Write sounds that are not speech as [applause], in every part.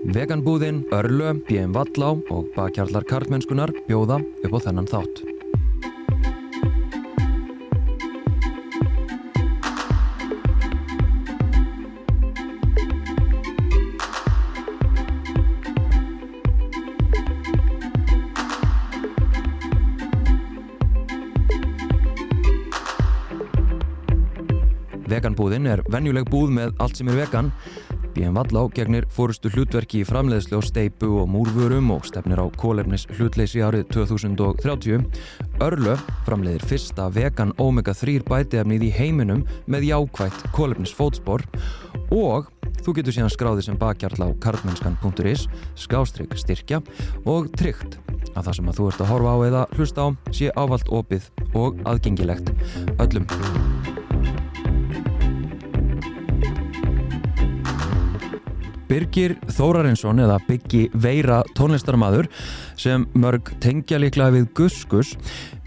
Veganbúðin, Örlö, BM Vallá og bakkjarlar karlmennskunar bjóða upp á þennan þátt. Veganbúðin er venjuleg búð með allt sem er vegan. BM Vallá gegnir fórustu hlutverki í framleiðslu á steipu og múrvörum og stefnir á kólefnis hlutleysi árið 2030. Örlö framleiðir fyrsta vegan omega-3 bætiefnið í heiminum með jákvægt kólefnis fótspor og þú getur síðan skráðið sem bakkjarl á karlmennskan.is, skástrygg styrkja og tryggt að það sem að þú ert að horfa á eða hlusta á sé ávalt opið og aðgengilegt öllum. Birgir Þórarinsson eða Biggi Veira tónlistarmadur sem mörg tengja líklega við Guskus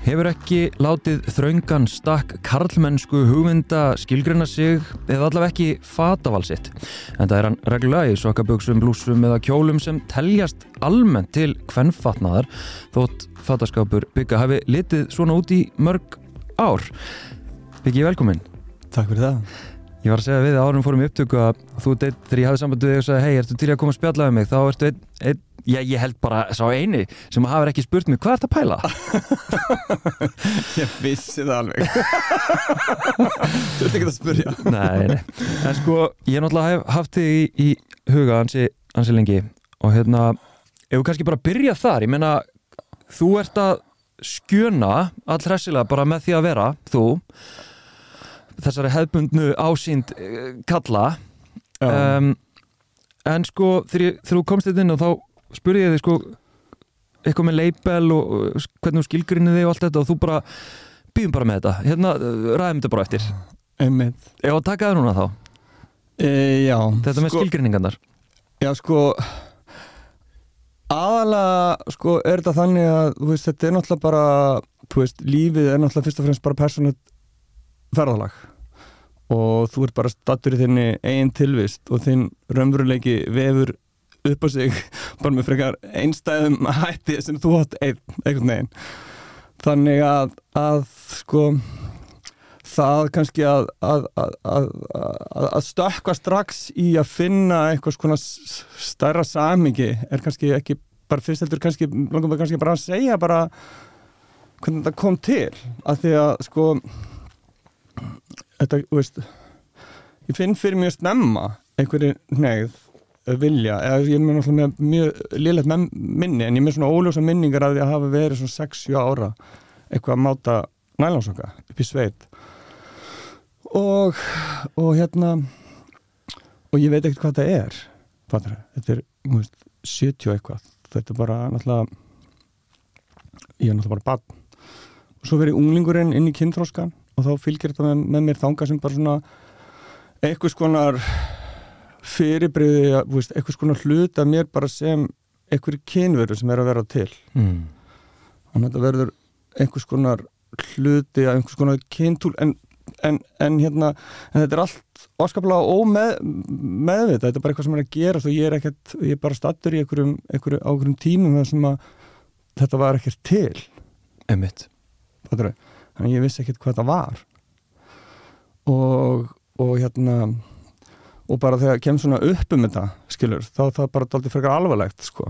hefur ekki látið þraungan stakk karlmennsku hugmynda skilgrina sig eða allaveg ekki fatavalsitt en það er hann reglulega í sokkaböksum, blúsum eða kjólum sem teljast almennt til kvennfatnaðar þótt fataskápur Bigga hafi litið svona út í mörg ár. Biggi, velkomin. Takk fyrir það Ég var að segja við árum fórum í upptöku að þú deitt þegar ég hafði samband við þig og sagði hei, ertu til að koma að spjalla með mig? Þá ertu einn, ein, ég held bara sá eini sem hafði ekki spurt mig hvað ert að pæla? [laughs] ég vissi það alveg. Þú ert ekki að spurja Nei, nei, en sko ég náttúrulega hef haft þig í, í huga hansi, hansi lengi og hérna ef við kannski bara byrja þar, ég menna þú ert að skjöna allhressilega bara með því að vera þú þessari hefbundnu ásýnd kalla. Um, en sko þegar þú komst þetta inn og þá spurði ég þig sko eitthvað með label og hvernig þú skilgrinni þig og allt þetta og þú bara býðum bara með þetta. Hérna ræðum þetta bara eftir. Einmitt. Ef að taka það núna þá. E, Já Þetta með sko, skilgrinningarnar Já sko aðalega sko er þetta þannig að veist, þetta er náttúrulega bara veist, lífið er náttúrulega fyrst og fremst bara persónut ferðalag. Og þú ert bara stattur í þinni einn tilvist og þinn raunveruleiki vefur upp á sig [laughs] bara með frekar einstæðum [laughs] hætti sem þú einn, einhvern veginn. Þannig að, að sko það kannski að að, að, að stökka strax í að finna eitthvað svona stærra samingi er kannski ekki bara fyrst heldur kannski, langum við kannski bara að segja bara hvernig þetta kom til. Að því að sko þetta, veist ég finn fyrir mjög snemma einhverju neyð vilja, eða ég er með, mjög liðlegt minni, en ég er með svona óljósa minningar að ég hafa verið svona 6-7 ára eitthvað að máta nælánsoka upp í sveit. Og og hérna og ég veit ekkert hvað þetta er fattur, þetta er veist, 70 eitthvað. Þetta er bara náttúrulega ég er náttúrulega bara barn. Og svo verið unglingurinn inn í kynþróskan og þá fylgir þetta með, með mér þanga sem bara svona eitthvað skonar fyrirbriði eitthvað skonar hluta mér bara sem eitthvað kynveru sem er að vera til. Mm. að þetta verður einhvers konar hluti að einhvers konar kyntúl en, en, en hérna en þetta er allt óskaplega ómeð meðvita, þetta er bara eitthvað sem er að gera og ég er ekkert, ég er bara stattur í einhverjum, einhverjum, einhverjum tímum þar sem að þetta var ekkert til. Emmitt þannig að ég vissi ekkert hvað þetta var og, og hérna og bara þegar kem svona upp um þetta skilur, þá það bara aldrei frekar alvarlegt sko.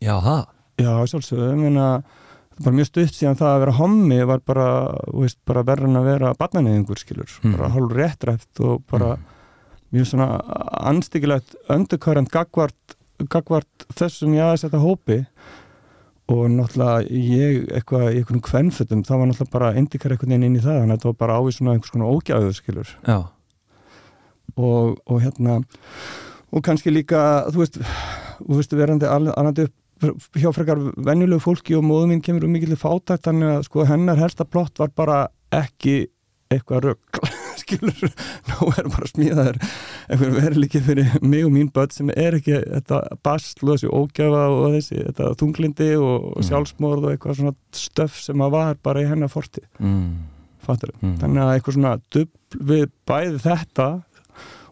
Já, það? Já, sjálfsögðu, ég meina bara mjög stutt síðan það að vera hommi var bara, veist, bara verður en að vera barnaneyðingur skilur, mm. bara hálf réttræft og bara mm. mjög svona anstíkilegt undercurrent gagvart, gagvart þessum ég aðeins þetta hópi og náttúrulega ég eitthvað í einhvern kvennfötum, það var náttúrulega bara indikar einhvern veginn inn í það, þannig að þetta var bara ávið svona einhvers konar ógjáðu skilur. Og, og hérna og kannski líka, þú veist þú veist, verandi upp hjá frekar venjulegu fólki og móðum mín kemur um mikilvæg fátækt, þannig að sko hennar helsta plott var bara ekki eitthvað rögg [laughs] skilur, nú er bara smíðaður eitthvað verðlikið fyrir mig og mín börn sem er ekki þetta basl og þessi ógjafa og þessi þetta þunglindi og mm. sjálfsmórð og eitthvað svona stöf sem að var bara í hennar forti mm. fattur mm. þannig að eitthvað svona dubl við bæði þetta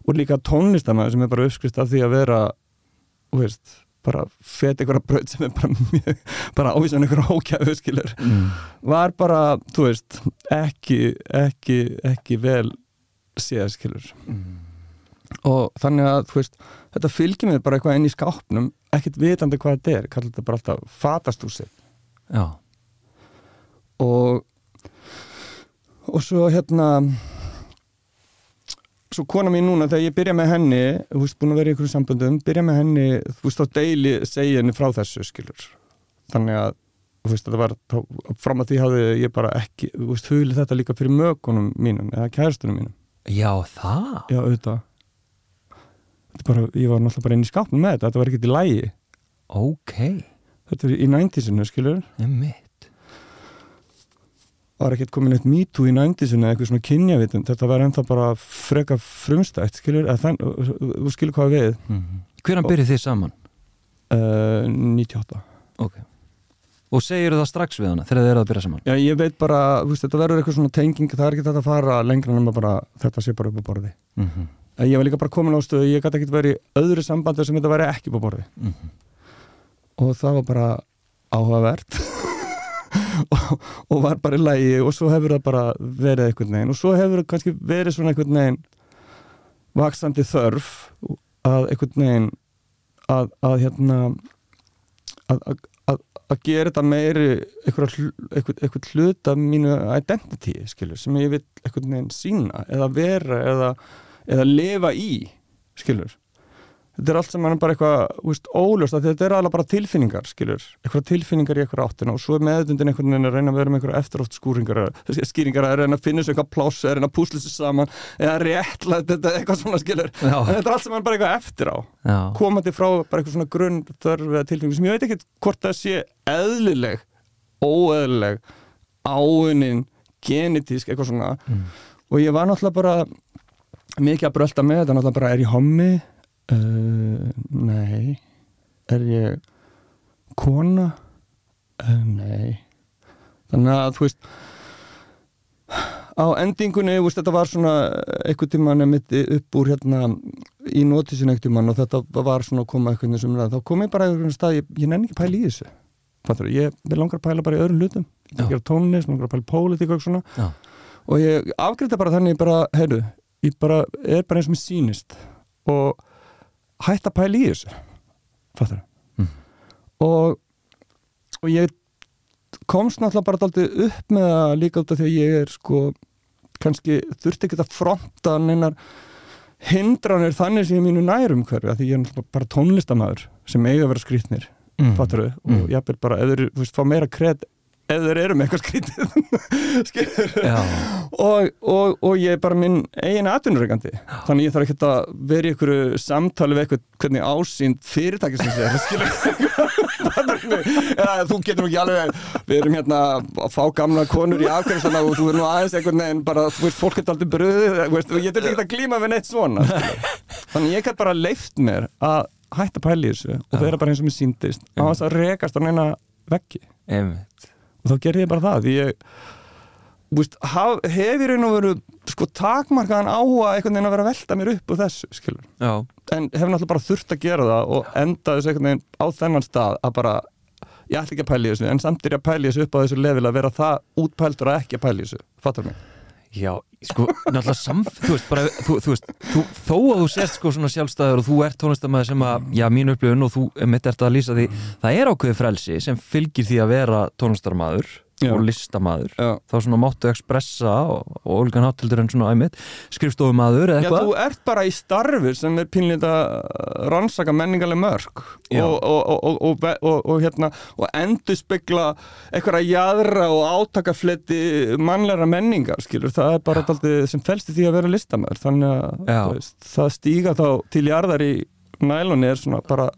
og líka tónlistamæður sem er bara uppskrift af því að vera þú veist, bara fet einhverja braut sem er bara [laughs] mjög, bara ávísan einhverja ókjæfu skilur, mm. var bara þú veist, ekki ekki, ekki vel séð skilur Mm. og þannig að, þú veist, þetta fylgir mér bara eitthvað inn í skápnum, ekkert vitandi hvað þetta er, kallar þetta bara alltaf fatast úr sig Já, og og svo hérna svo kona mín núna þegar ég byrja með henni þú veist, búin að vera í einhverjum samböndum byrja með henni, þú veist, þá deili segja henni frá þessu, skilur. Þannig að, þú veist, þetta var þá, fram að því hafði ég bara ekki þú veist, hugli þetta líka fyrir mögunum mínum eða kæristunum mínum, já það? Já, auðvitað. Bara, ég var náttúrulega bara inn í skápnum með þetta, þetta var ekkert í lægi Ok, þetta er í 90-sinu, skilur einmitt var ekkert komin eitt MeToo í 90-sinu eða eitthvað svona kynjavitund, þetta var ennþá bara freka frumstætt, skilur eða þann, þú skilur hvað við mm. Hvernig byrjuð þið saman? uh, 98 Ok Og segir það strax við hana þegar þið eru að byrja saman? Já, ég veit bara, þú veist, þetta verður eitthvað svona tenging það er ekki þetta að fara lengra nema bara þetta sé bara upp á borði. Mm -hmm. En Ég var líka bara komin á stöðu, ég gæti ekki verið í öðru sambandi sem þetta væri ekki upp á borði Mhm. og það var bara áhugavert og, og var bara í lægi og svo hefur það bara verið einhvern veginn. Og svo hefur það kannski verið svona einhvern veginn vaksandi þörf að einhvern veginn að, að hérna að, að, að, gera þetta meiri einhver, einhver, einhver hlut af mínu identity skilur, sem ég vil einhvern veginn sína eða vera eða, eða lifa í skilur þetta er allt sem er bara eitthvað óljóst, því þetta er alveg bara tilfinningar skilur, eitthvað tilfinningar í eitthvað áttina og svo er meðutundin einhvern veginn að reyna að vera með eitthvað eftirátt skúringar, skýringar að reyna að finna sér eitthvað pláss, að reyna að púsla sér saman eða réttla þetta, eitthvað svona skilur. Já, en þetta er allt sem er bara eitthvað eftir á. Já, komandi frá bara eitthvað svona grunn þörf eða tilfinningu sem ég veit ekki hvort það sé eðlileg, óeðlileg áunin, genetísk eitthvað svona. Mm. og ég var náttúrulega bara mikið að brölda með þetta náttúrulega bara er ég hommi uh, nei. Er ég kona? Uh, nei. Þannig að þú veist á endingunni, veist, þetta var svona einhvern tímann emitt upp úr hérna í nótisinn einhvern tímann og þetta var svona að koma einhvern veginn þá kom ég bara einhvern stað, ég, ég nenni ekki að pæla í þessu. Fattur, ég langar að pæla bara í öðrum hlutum. Ég vil Já. gera tónlist, langar að pæla í pólitík og svona. Já, og ég afgreita bara þannig bara, heyrðu, ég bara er bara eins og mér sýnist. Og hætt að pæla í þessu fattur Mm. og, og ég komst náttúrulega bara daldið upp með það líka út af því að ég er sko kannski þurfti ekki að fronta neinar hindranir þannig sem ég mínu nærum hverju að því ég er bara tónlistamæður sem eiga að vera skrýtnir mm. fattur og Mm. ég er bara, þeir, þú veist, fá meira kred ef þeir eru með eitthvað skrítið. [laughs] Og, og, og ég er bara minn eigin atvinnureikandi þannig ég þarf ekki að vera í einhverju samtali við eitthvað hvernig ásýnd fyrirtæki sem sé þú getur ekki alveg við erum hérna að fá gamla konur í afkvæmstana og þú er nú aðeins einhvern veginn bara, þú veist, fólk er aldrei bröðið ég þurfi ekki að glíma við neitt svona skilur. þannig ég gæti bara leift mér að hætta í þessu og vera bara eins og mér síndist á þess að rekast á neina veggi. Einmitt og þá gerði ég bara það ég Búst, haf, hef ég raun og veru sko takmarkaðan áhuga einhvern veginn að vera að velta mér upp úr þessu en hef náttúrulega bara þurft að gera það og enda þessu einhvern veginn á þennan stað að bara, ég ætla ekki að pæla í þessu en samt er ég að pæla í þessu upp á þessu level að vera það útpældur að ekki að pæla í þessu fattar mig? Já, sko, náttúrulega samf, þú veist, bara, þú, þú veist, þú, þó að þú sért sko svona sjálfstæður og þú ert tónlistamæður sem að, já, mín upplifun og þú mitt ert að lýsa því, það er ákveðið frelsi sem fylgir því að vera tónlistarmaður Já. og listamaður, Já. þá svona máttu ekspressa og, og Olgan Háttildur en svona æmitt, skrifstofumaður eða Já, eitthvað. þú ert bara í starfi sem er pínlít að rannsaka menningarleg mörg Já. og, og, og, og, og, og, hérna, og endur spekla eitthvað jæðra og átakafleti mannlegra menningar, skilur, það er bara daldið sem felst í því að vera listamæður þannig að Já. veist, það stíga þá til jarðar í nælunni er svona bara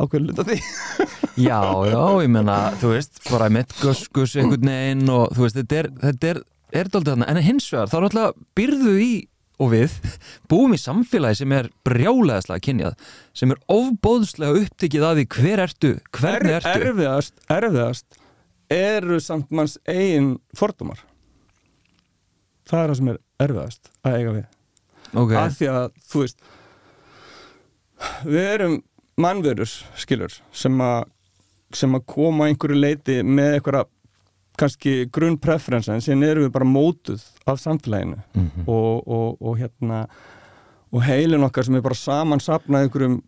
ákveðlut af því. [laughs] Já, já, ég menna, þú veist, bara mitt guskus einhvern veginn og þú veist, þetta er, þetta er, er daldið þarna, en hins vegar, þá er alltaf byrðu í og við búum í samfélagi sem er brjálæðislega kynjað, sem er ofbóðslega upptikið að því hver ertu, hvernig er, ertu. erfiðast, erfiðast eru samt manns eigin fordómar. Það er það sem er erfiðast að eiga við. Ok, af því að þú veist við erum mannverur, skilur sem að sem að koma einhverju leiti með einhverja kannski grunnpreferensa en síðan erum við bara mótuð af samfélaginu mm -hmm. og, og, og hérna og heilin okkar sem er bara saman sapnað einhverjum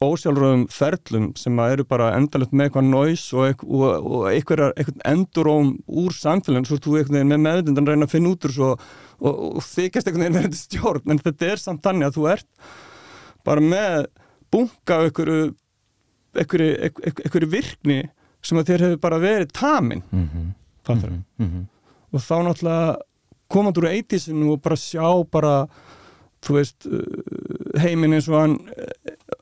ósjálfröðum ferlum sem að eru bara endalegt með eitthvað næs og, og, eitthvað enduróm úr samfélaginu svo þú eitthvað með meðundan reyna að finna út úr svo og þykast eitthvað verið stjórn en þetta er samt þannig að þú ert bara með bunga einhverju einhverju virkni sem að þér hefur bara verið tamin mm -hmm. fattur mm -hmm. og þá náttúrulega komandur úr eitísinu og bara sjá bara þú veist uh, heiminn eins og hann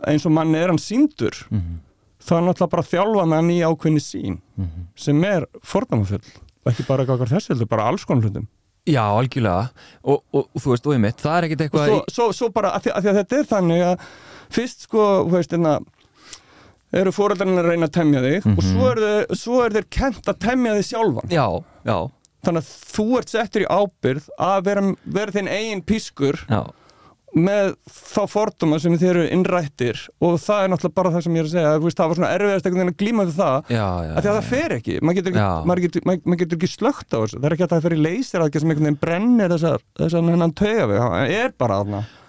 eins og mann er hann síndur mm -hmm. þá er náttúrulega bara þjálfa með hann í ákveðni sín mhm. sem er forðamanfull og ekki bara eitthvað þessu, þetta er bara alls konar hlutum Já, algjörlega og, og, og þú veist, og ég mitt, það er ekkit eitthvað svo, svo, svo bara, af því, því að þetta er þannig að fyrst sko, þú veist, einna hérna, eru fóröldarinn að reyna að temja þig mm -hmm. og svo Mhm. er, þau, svo er þeir kent að temja þig sjálfan Já, já, þannig að þú ert settur í ábyrð að vera, vera þinn eigin pískur já með þá forduma sem þeir eru innrættir og það er náttúrulega bara það sem ég er að segja veist, það var svona erfiðast einhvern veginn að glíma við það Já, já, að því að það fer ekki. Maður getur ekki, maður getur, maður, getur ekki slögt á þessu. Það er ekki að það fer í leysir að sem einhvern veginn brennir þessar, þessar hennan tauga við. Það er bara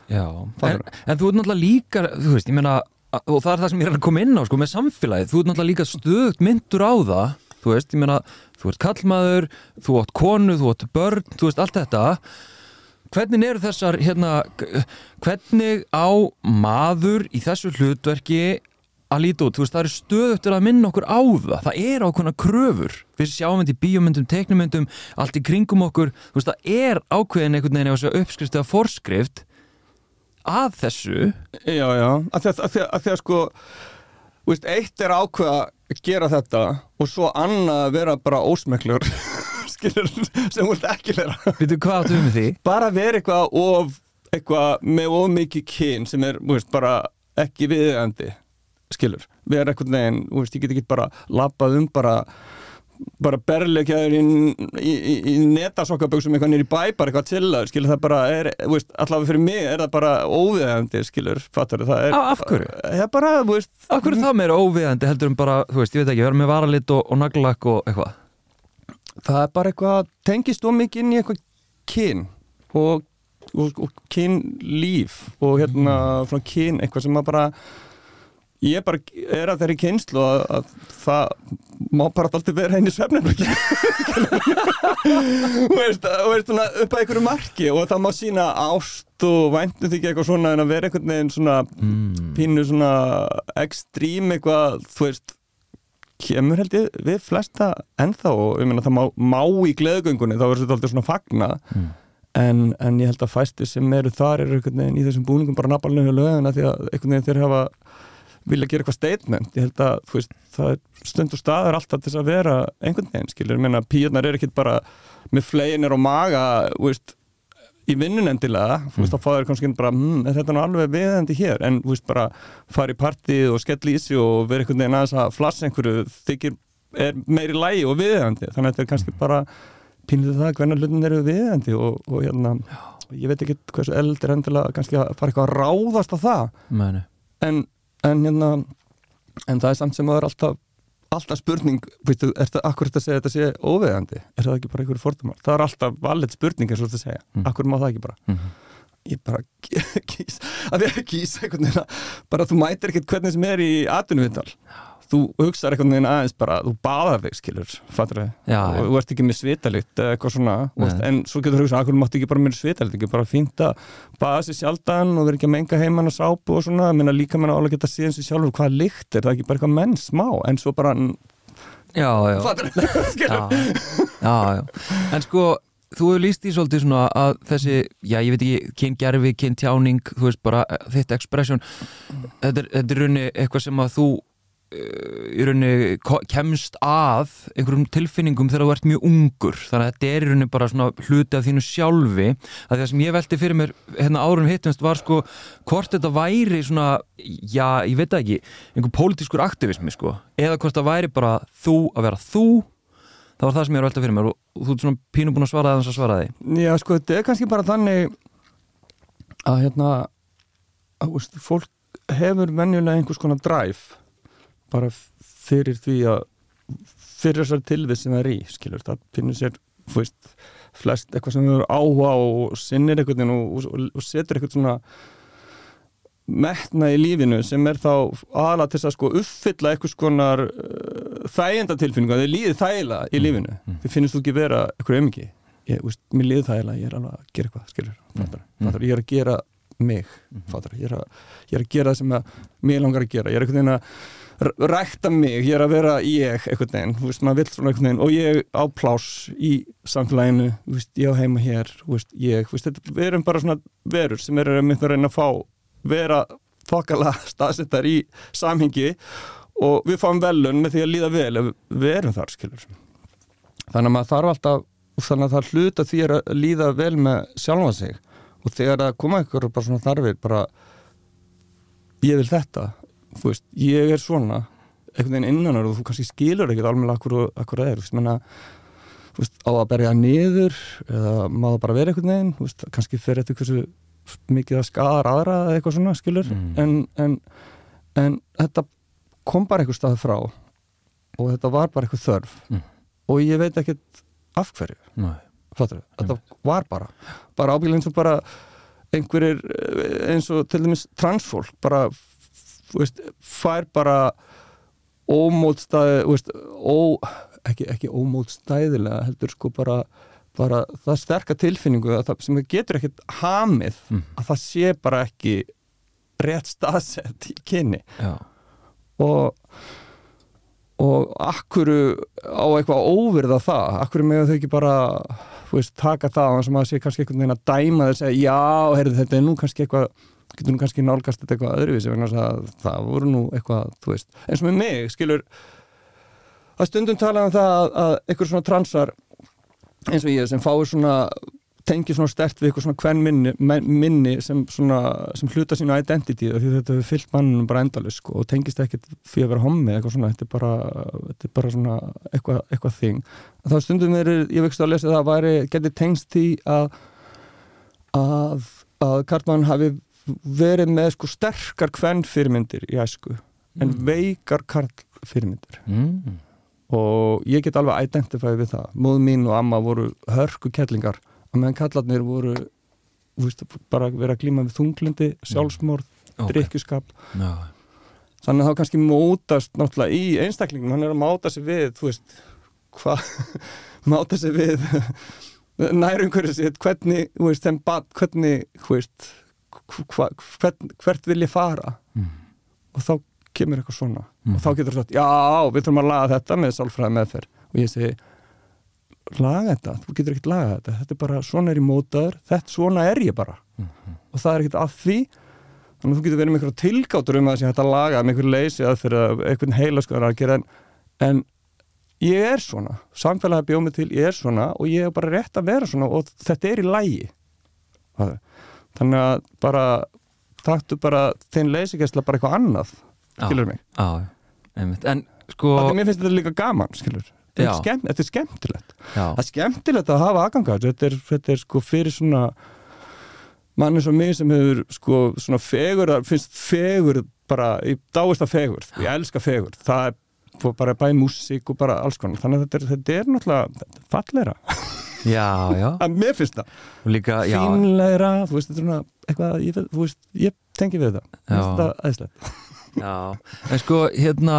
já. En, en þú ert náttúrulega líka, þú veist, meina og það er það sem ég er að koma inn á, sko, með samfélagið. Þú ert náttúrulega líka stöðugt myndur á það. Þú veist, ég meina, þú ert kallmaður þú átt konu, þú átt börn þú veist, allt þetta hvernig eru þessar, hérna hvernig á maður í þessu hlutverki að líta út, þú veist, það eru stöðugt að minna okkur á það, það er ákveðna kröfur. Við sjáum þetta í bíómyndum, teiknumyndum allt í kringum okkur, þú veist, það er ákveðin einhvern veginn þessu uppskrift eða forskrift að þessu. Já, já, að því að, að, að, að, sko veist, eitt er ákveða að gera þetta og svo annað að vera bara ósmeklur [laughs] skilur, sem þú vilt ekki vera Veitu hvað áttu með því? bara vera eitthvað of eitthvað með of mikið kyn sem er, þú veist, bara ekki viðeigandi skilur, vera eitthvað neginn, þú veist, ég get ekki bara labbað um bara bara berleikjaður í, í, í, í netasokkaböksum eitthvað nýri bæ bara eitthvað til það, skilur, það bara er veist, allavega fyrir mig er það bara óviðeigandi skilur, fattar það er Á, af hverju? Það er bara, þú veist Af hverju er það meira óviðandi heldur um bara, þú veist, ég veit ekki, vera með varalit og, og naglak og eitthvað það er bara eitthvað, tengist of mikið inn í eitthvað kyn og, og, og kynlíf og hérna svona kyn, eitthvað sem að bara ég bara er að þeirri kynslu að, að það má bara alltaf vera henni svefnaböki og veist, og veist svona upp að einhverju marki og það má sína ást og væntum því eitthvað svona en að vera einhvern veginn svona mm. pínu svona ekstrím eitthvað, þú veist kemur held ég við flesta ennþá og ég meina það má, má í gleðgöngunni þá er þetta alltaf svona fagna Mm. en, en ég held að fæsti sem eru þar eru einhvern veginn í þessum búningum bara nafnalinu löguna því að einhvern veginn þeir hafa vilja gera eitthvað statement. Ég held að þú veist, það er stund og staður alltaf til þess að vera einhvern veginn skilur, ég meina píurnar eru ekkit bara með fleginir og maga þú veist, í vinnun endilega þú veist, þá fá þeir kannski bara, hm, er þetta nú alveg viðendi hér, en þú veist, bara fara í partíð og skelli í sig og vera einhvern veginn aðeins að flassa einhverju þykir er meiri lægi og viðendi þannig að þetta er kannski bara pínlítið það hvernig hlutin eru viðendi og, og hérna, ég veit ekki hversu eld er endilega kannski að fara eitthvað að ráðast á það. Meni. en, en hérna en það er samt sem að það er alltaf alltaf spurning, veistu, er það akkur þetta að segja þetta sé óveðandi, er það ekki bara einhverju fordumar það er alltaf valið spurning eins og þetta segja. Mm. akkur má það ekki bara? Mhm. ég bara [laughs] kýs að því að kýs einhvern veginn að bara þú mætir ekkert hvernig sem er í atvinnuvital þú hugsaður einhvern veginn aðeins bara þú baðar þig skilur, fattur þau Já, og þú ert ekki með svitalitt eða eitthvað svona Nei. veist, en svo getur þú hugsað, akkur máttu ekki bara með svitalitt ekki bara fínt að baða sér sjaldan og vera ekki að menga heimann og sápu og svona? Menna líka menna álega geta síðan sér sjálfur hvað lykt er það ekki bara eitthvað menn smá en svo bara, Já, já, fattur þau [laughs] skilur? Já, já. En sko, þú hefur líst í svolítið svona að þessi, já, ég veit ekki kyngerfi, kyntjáning, þú veist bara þitt expression, þetta er, þetta er raunni eitthvað sem að þú í raunni ko- kemst að einhverjum tilfinningum þegar þú ert mjög ungur. Þannig að þetta er í raunni bara svona hluti af þínu sjálfi. Að það sem ég velti fyrir mér hérna árum hittumst var sko hvort þetta væri svona, já, ég veit það ekki einhver pólitískur aktivismi sko. Eða hvort það væri bara þú að vera þú. Það var það sem ég er velta fyrir mér og, þú ert svona pínu búin að svara það að svara því. Já, sko, þetta er kannski bara þannig að hérna að, veist, fólk hefur venjulega einhvers konar drive bara fyrir því að fyrir þessar tilvið sem það er í skilur, það finnir sér veist, flest eitthvað sem þau eru áhuga og sinnir eitthvað og, og, og setur eitthvað svona metna í lífinu sem er þá aðla til að sko uppfylla eitthvað skonar uh, þægenda tilfinningu að þið líði þægila í lífinu. mm. þið finnst þú ekki vera eitthvað um ekki ég, úst, mér líði þægila, ég er alveg að gera eitthvað skilur, fattar, fattar, ég er að gera mig fattar, ég er að, ég er að gera það sem að mér langar að gera, ég er eitthvað að rækta mig, ég er að vera ég eitthvað neginn, þú veist, maður vill svona eitthvað neginn og ég á plás í samfélaginu þú veist, ég á heima hér, þú veist, ég þú veist, þetta, við erum bara svona verur sem eru um einhver reyna að fá, vera þokkala [laughs] staðsettar í samhengi. Og við fáum velun með því að líða vel við erum þar, skilur. Þannig að maður þarf alltaf þannig að það hluta því að líða vel með sjálfa sig. Og þegar það koma einhver bara svona þarfir bara ég vil þetta þú veist, ég er svona einhvern veginn innan og þú kannski skilur ekkert alveg akkur, það er, þú veist, menna þú veist, á að berja niður eða maður bara vera einhvern veginn, þú veist, kannski fyrir eitthvað hversu mikið að skadar aðra eða eitthvað svona, skilur. Mm. en, en, en þetta kom bara einhver stað frá og þetta var bara eitthvað þörf. Mm. og ég veit ekkert af hverju. Fattur, þetta var bara bara ábyggilega eins og bara einhverjir eins og til dæmis transfólk bara veist, fær bara ómótstæði ó, ekki, ekki ómótstæðilega heldur sko bara, bara það sterkar tilfinningu það, sem getur ekkert hamið mm. að það sé bara ekki rétt staðsett í kynni Já. og og akkuru á eitthvað óverða það, akkuru með þau ekki bara veist, taka það og sem að sé kannski einhvern veginn að dæma þess að já, heyrðu þetta er nú kannski eitthvað getur nú kannski nálgast þetta eitthvað öðruvísi það, það voru nú eitthvað, þú veist eins og með mig, skilur að stundum talaðum það að, að eitthvað svona transar eins og ég sem fáir svona tengi svona stert við eitthvað svona hvern minni, minni sem, svona, sem hluta sína identity og því þetta hefur fyllt mannum bara endalus sko, og tengist ekkert fyrir að vera hommi eitthvað svona, þetta er bara, þetta er bara svona eitthvað, eitthvað þing. Þá stundum er, ég veikst að lesa það að geti tengst því að að, að Karlmann hafi verið með sko sterkar hvern fyrirmyndir í æsku en mm. veikar karl fyrirmyndir mm. og ég get alveg identifæði við það móð mín og amma voru hörku kellingar og meðan kallarnir voru víst, bara verið að glíma við þunglindi sjálfsmórð, okay. drikkjuskap no. þannig að þá kannski mótast náttúrulega í einstaklingum hann er að máta sig við þú veist hvað [laughs] máta sig við [laughs] nærumhverju sitt hvernig, þú veist, þeim bad hvernig, þú veist hva, hvert, hvert vil ég fara? Mm. og þá kemur eitthvað svona. Mm. og þá getur það sagt, já, við þurfum að laga þetta með sálfræði meðferð. Og ég segi laga þetta, þú getur ekkert laga þetta. Þetta er bara, svona er ég mótaður. Þetta, svona er ég bara. Mm. og það er ekkert að því. Þannig að þú getur verið með einhverja tilgáttur um að þetta laga með einhverju leysi að fyrir einhvern heila sko að gera. En, en ég er svona, samfélagi bjóð mig til, ég er svona. Og ég er bara rétt að vera svona. Og þetta er í lægi það er þannig að bara taktu bara þinn leysikessla bara eitthvað annað skilur mig? Á, en sko Þannig, mér finnst þetta líka gaman skilur þetta er, skemm, þetta er skemmtilegt. Já. það er skemmtilegt að hafa aðgangar þetta, þetta er sko fyrir svona manni svo mig sem hefur sko svona fegur, finnst fegur bara, ég dáist að fegur ég elska fegur, það er bara bæði músík og bara alls konar. Þannig að þetta er, þetta er náttúrulega fallera Já, já. [laughs] Að mér finnst það. Líka, fínleira, þú veist, þetta er svona eitthvað, ég, þú veist, ég tengi við það mér finnst það aðeinslega [laughs] Já, en sko, hérna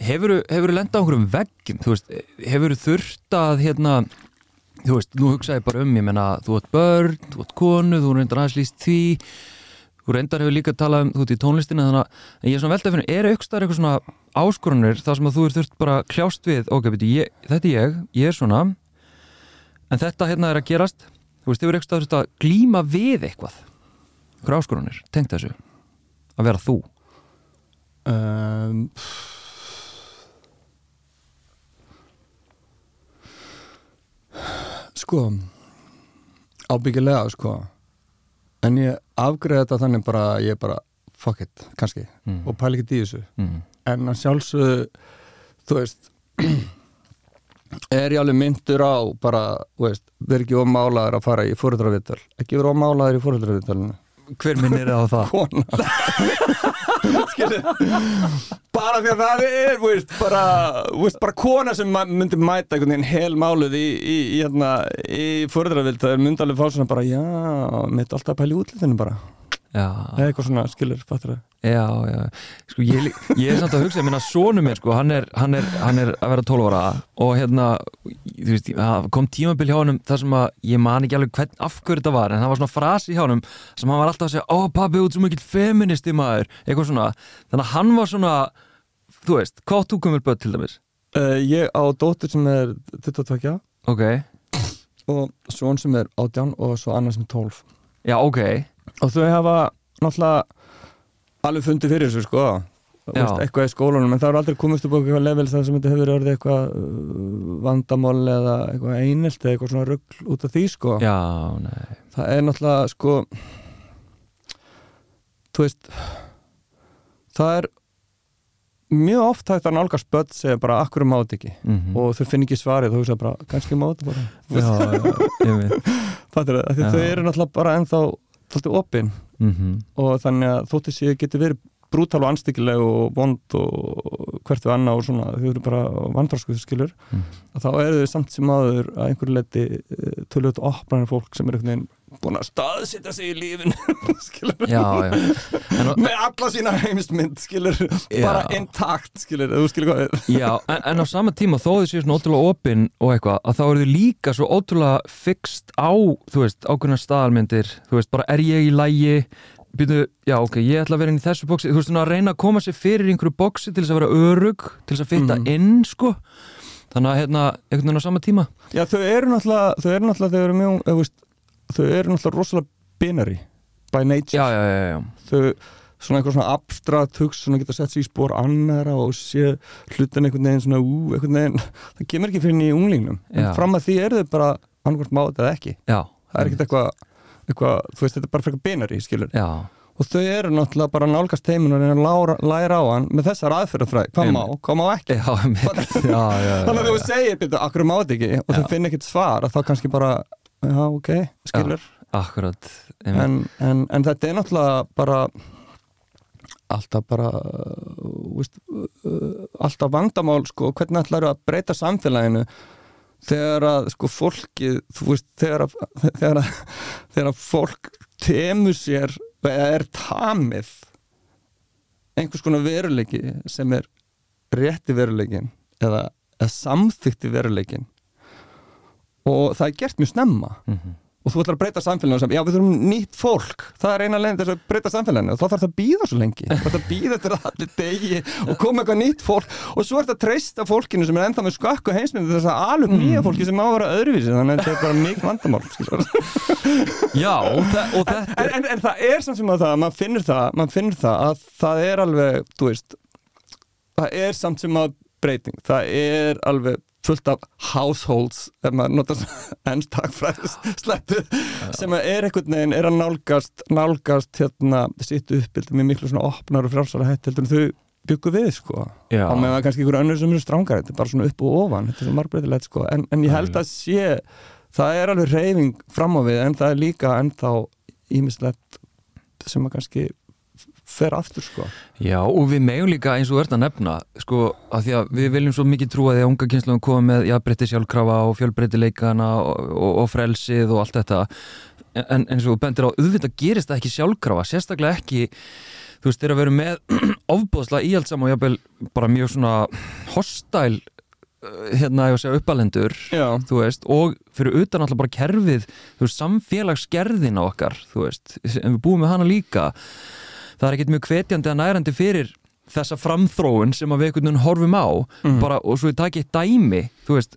hefur þú lendað á einhverjum veggum þú veist, hefur þú þurft að hérna, þú veist, nú hugsaði bara um ég menna, þú ert börn, þú ert konu þú reyndar aðeins líst því. Þú reyndar hefur líka talað um, þú ert í tónlistina þannig að ég er svona veltað að finna, er aukstar eitthvað svona áskorunir þar sem að þú ert þurft bara kljást við, ok, beti, ég, þetta er ég, ég er svona en þetta hérna er að gerast. Þú veist, þið verður eitthvað að glíma við eitthvað? Hver áskorunir, tengt þessu? Að vera þú? Um, sko ábyggilega sko. En ég afgreða þetta þannig bara ég bara fuck it, kannski. Mm. og pæla ekki í þessu. Mm. en að sjálfsögðu þú veist [clears throat] er ég alveg myndur á bara, veist, verð ekki ómálaður að fara í fóröldraviðtal ekki verið ómálaður í fóröldraviðtalinu hver minn er það á það? [laughs] kona. [laughs] Skilur. Bara því að það er veist, bara, veist, bara kona sem ma- myndi mæta einhvern veginn hel máluð í, í, í, hérna, í er myndi alveg fá svona bara já, mitt alltaf í útlitinu bara eða eitthvað svona skilur, fattur það? Já, já. Sko ég, ég er samt að hugsa, ég minna sonu minn sko, hann er, hann, er, hann er að vera 12 ára og hérna, þú veist kom tímabil hjá honum þar sem að ég man ekki alveg hvern af hverju þetta var en það var svona frasi hjá honum sem hann var alltaf að segja ó pabbi, út svo mikill feministi maður eitthvað svona, þannig að hann var svona þú veist, átt þú komur börn til dæmis? uh, ég á dóttur sem er 22 Ok, og svon sem er 18 og svo annar sem er 12 já ok og þau hafa náttúrulega alveg fundið fyrir þessu sko. Veist, eitthvað í skólanum en það er aldrei komist upp á eitthvað level þar sem þetta hefur orðið eitthvað uh, vandamál eða eitthvað einelt eða eitthvað svona rugl út af því sko. Já, nei. Það er náttúrulega sko þú veist það er mjög oft hægt að nálgast börn segja bara akkur átt ekki? Mm og þau finn ekki svarið þú segja bara kannski mátu bara. Já, ég veit það, eru náttúrulega bara ennþá þáttið opinn mm og þannig að þóttu séu getur verið brútal og anstíkileg og vond og hvert við annað og svona þau eru bara vandræskuð skilur Mhm. að þá eru þau samt sem aður að einhverju leiti tölvöld opnarnir fólk sem er einhvern veginn búin að staðsita sig í lífin [laughs] Já, já. En, með alla sína heimsmynd skilur Já. bara intakt skilur þú skilur hvað við Já, en, en á sama tíma þó þau séu svona ótrúlega opinn og eitthvað að þá eru þau líka svo ótrúlega fixt á, þú veist, ákveðna staðalmyndir. Þú veist, bara er ég í lægi byrju, já ok, ég ætla að vera inn í þessu bóksi þú veist, svona að reyna að koma sér fyrir einhverju bóksi til þess að vera örug, til þess að fitta Mhm. inn, sko. Þannig að, hérna, einhvern veginn á sama tíma. Já þau eru náttúrulega þau eru náttúrulega þau eru mjög eða, þú veist, þau eru náttúrulega rosalega binary by nature. Já, já, já, já, þau svona einhver svona abstrakt hugsa svona geta sett sér í spór annara og sé hlutin einhvern veginn svona ú, einhvern veginn, [laughs] það kemur ekki fyrir í unglingnum en fram að því eru þau bara annarkvæmt mátt eða ekki. Já. Það er ekkert eitthvað, eitthvað þú veist þetta er bara frekar binary skilur Já, og þau eru náttúrulega bara að nálgast heiminn og reyna að læra á hann með þessar aðferðafræði. Hvað má, hvað má ekki? Já, mitt, [laughs] já, já, já, þannig að þú segir, byrju, akkur mátt ekki? Og þau Já. finn ekkert svar og þá kannski bara já, ok, skilur Akkurat, einmitt. en, en, en þetta er náttúrulega bara alltaf bara uh, veist, uh, alltaf vandamál sko, hvernig ætlar að breyta samfélaginu þegar að sko fólkið þú veist, þegar að, þegar að, þegar að fólk temur sér eða er tamið einhvers konar veruleiki sem er rétti veruleikin eða, eða samþykti veruleikin og það er gert mjög snemma. Mhm. og þú ætlar að breyta samfélaginu sem, já við þurfum nýtt fólk. Það er eina leginn þess að breyta samfélaginu og þá þarf það að býða svo lengi. Það þarf að býða að allir degi og koma eitthvað nýtt fólk. Og svo er þetta að treysta fólkinu sem er ennþá með skakku heimsmyndu þess að alveg nýja fólki sem á að vera öðruvísi. Þannig að þetta er bara mikið vandamál. Já, og, þa og þetta en, en, en það er samt sem að það, maður finnur það maður finnur það að það er alveg þú veist, það er samt sem að breyting, það er alveg fullt af households ef maður notar ennstakfræðis slettu, sem er einhvern veginn er að nálgast, nálgast hérna, sitt uppbyldi með miklu svona opnar og frjálsara hætt heldur en þau byggu við sko. Já. á meðan kannski ykkur önnur sem eru strángar þetta er bara svona upp og ofan, þetta er svo margbreytilegt sko. En, en ég held að sé það er alveg reyfing fram á við en það er líka ennþá ímislegt sem að kannski fer aftur sko. Já, og við megum líka eins og ert að nefna sko, að því að við viljum svo mikið trúa því að unga kynsluðum koma með jafnbreytti sjálfkrafa og fjölbreytileikana og, og, og frelsið og allt þetta. En eins og bendir á, auðvitað gerist það ekki sjálfkrafa, sérstaklega ekki þú veist, þeir að vera með [clears throat] ofbóðslega íhaldsam og jafnvel bara mjög svona hostæl uh, hérna, ég var að segja uppalendur veist, og fyrir utan alltaf bara kerfið, þú veist, samfélagsgerðina okkar, þú veist, en við búum með hana líka það er ekkert mjög hvetjandi að nærandi fyrir þessa framþróun sem að við einhvern veginn horfum á bara, og svo ég taki eitt dæmi þú veist,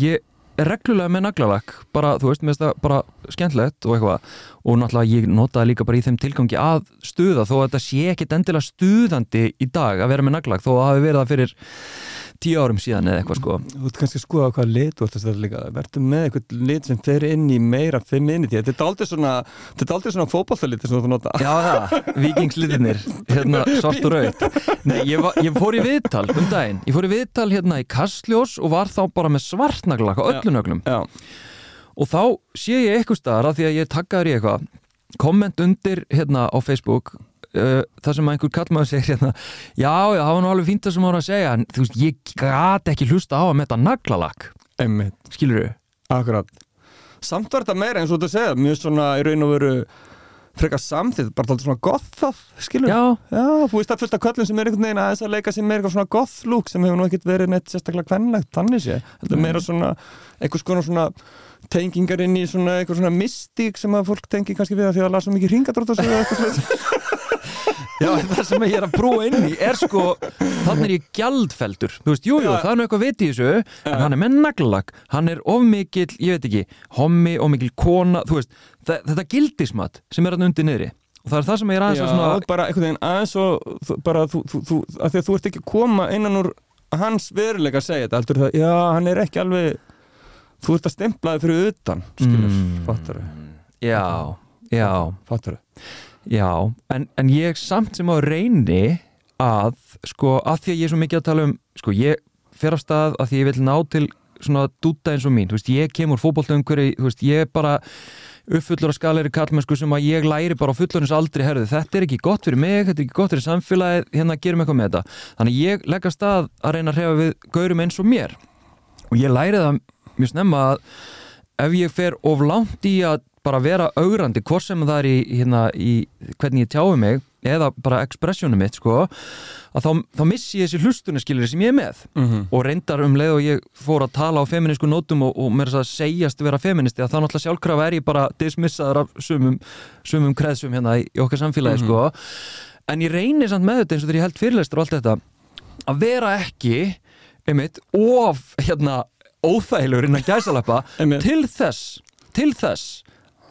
ég er reglulega með naglalakk, bara, þú veist, mér finnst það bara skemmtlegt og eitthvað. Og náttúrulega ég notaði líka bara í þeim tilgangi að stuða þó að þetta sé ekkit endilega stuðandi í dag að vera með naglalakk þó að það hafi verið það fyrir tíu árum síðan eða eitthvað sko. Þú ert kannski að skoða hvað lit þú ert að stæða líka, verður með eitthvað lit sem fer inn í meira femininity þetta er aldrei svona, þetta er aldrei svona fótballtalit sem þú ert að nota. Já það, vikingslitinir hérna svart og raut Nei, ég, var, ég fór í viðtal um daginn. Ég fór í viðtal hérna í Kastljós og var þá bara með svartnaglak á öllu nöglum. Já, og þá sé ég eitthvað staðar að því að ég taggaður í eitthvað komment undir hérna á Facebook uh, það sem einhver kallmaður segir hérna já, já, það var nú alveg fínt það sem var að segja en þú veist, ég gat ekki hlusta á að metta naglalakk, einmitt, skilur þau? akkurat samt var þetta meira eins og þú segja mjög svona í raun og veru frekar samþýtt, bara alltaf svona goth það, skilur Já, Já, þú veist að fullt af köllum sem er einhvern veginn aðeins að leika sem er eitthvað svona goth look sem hefur nú ekkert verið neitt sérstaklega kvennlegt þannig sé. Þetta er meira svona eitthvað svona svona tengingar inn í svona eitthvað svona mystík sem að fólk tengi kannski við að því að lasa mikið ringadrótt og svo eitthvað svona. [laughs] já, það sem ég er að brúa inn í er sko, þannig er ég gjaldfeldur þú veist, jújú, jú, Já. það er nú eitthvað vit í þessu en hann er með naglalakk, hann er of mikill ég veit ekki, hommi, of mikill kona þú veist, þa- þetta gildismat sem er hann undir niðri. Og það er það sem ég er aðeins Já, að svona bara einhvern veginn aðeins og bara þú, þú, þú, að því að þú ert ekki að koma innan úr hans veruleika að segja þetta, heldur það, já, hann er ekki alveg þú ert að stemplaði fyrir utan, skilur, Mm. fattar já, já, fattar Já, en, en ég samt sem á reyni að, sko, að því að ég er svo mikið að tala um, sko, ég fer af stað að því ég vil ná til svona dúta eins og mín, þú veist, ég kemur fótboltaumhverju, þú veist, ég er bara uppfullur að skaleri kallmennsku sem að ég læri bara á fullorins aldrei, herðu, þetta er ekki gott fyrir mig, þetta er ekki gott fyrir samfélagið, hérna gerum eitthvað með þetta. Þannig ég legg að að reyna að hrefa við gaurum eins og mér og ég læri það mjög snemma að ef ég fer of langt í að bara vera augrandi, hvort sem það er í, hérna, í hvernig ég tjái mig eða bara expressjónum mitt sko, að þá, þá missi ég þessi hlustunaskilir sem ég er með mm -hmm. og reyndar um leið og ég fór að tala á feminísku nótum og, og mér að segjast vera feministi að þá náttúrulega sjálfkrafa er ég bara dismissaður af sumum, sumum kreðsum hérna í, okkar samfélagi Mhm. sko en ég reynir samt með þetta eins og þegar ég held fyrirlestur og allt þetta að vera ekki einmitt of hérna óþægilegur innan gæsalappa til þess til þess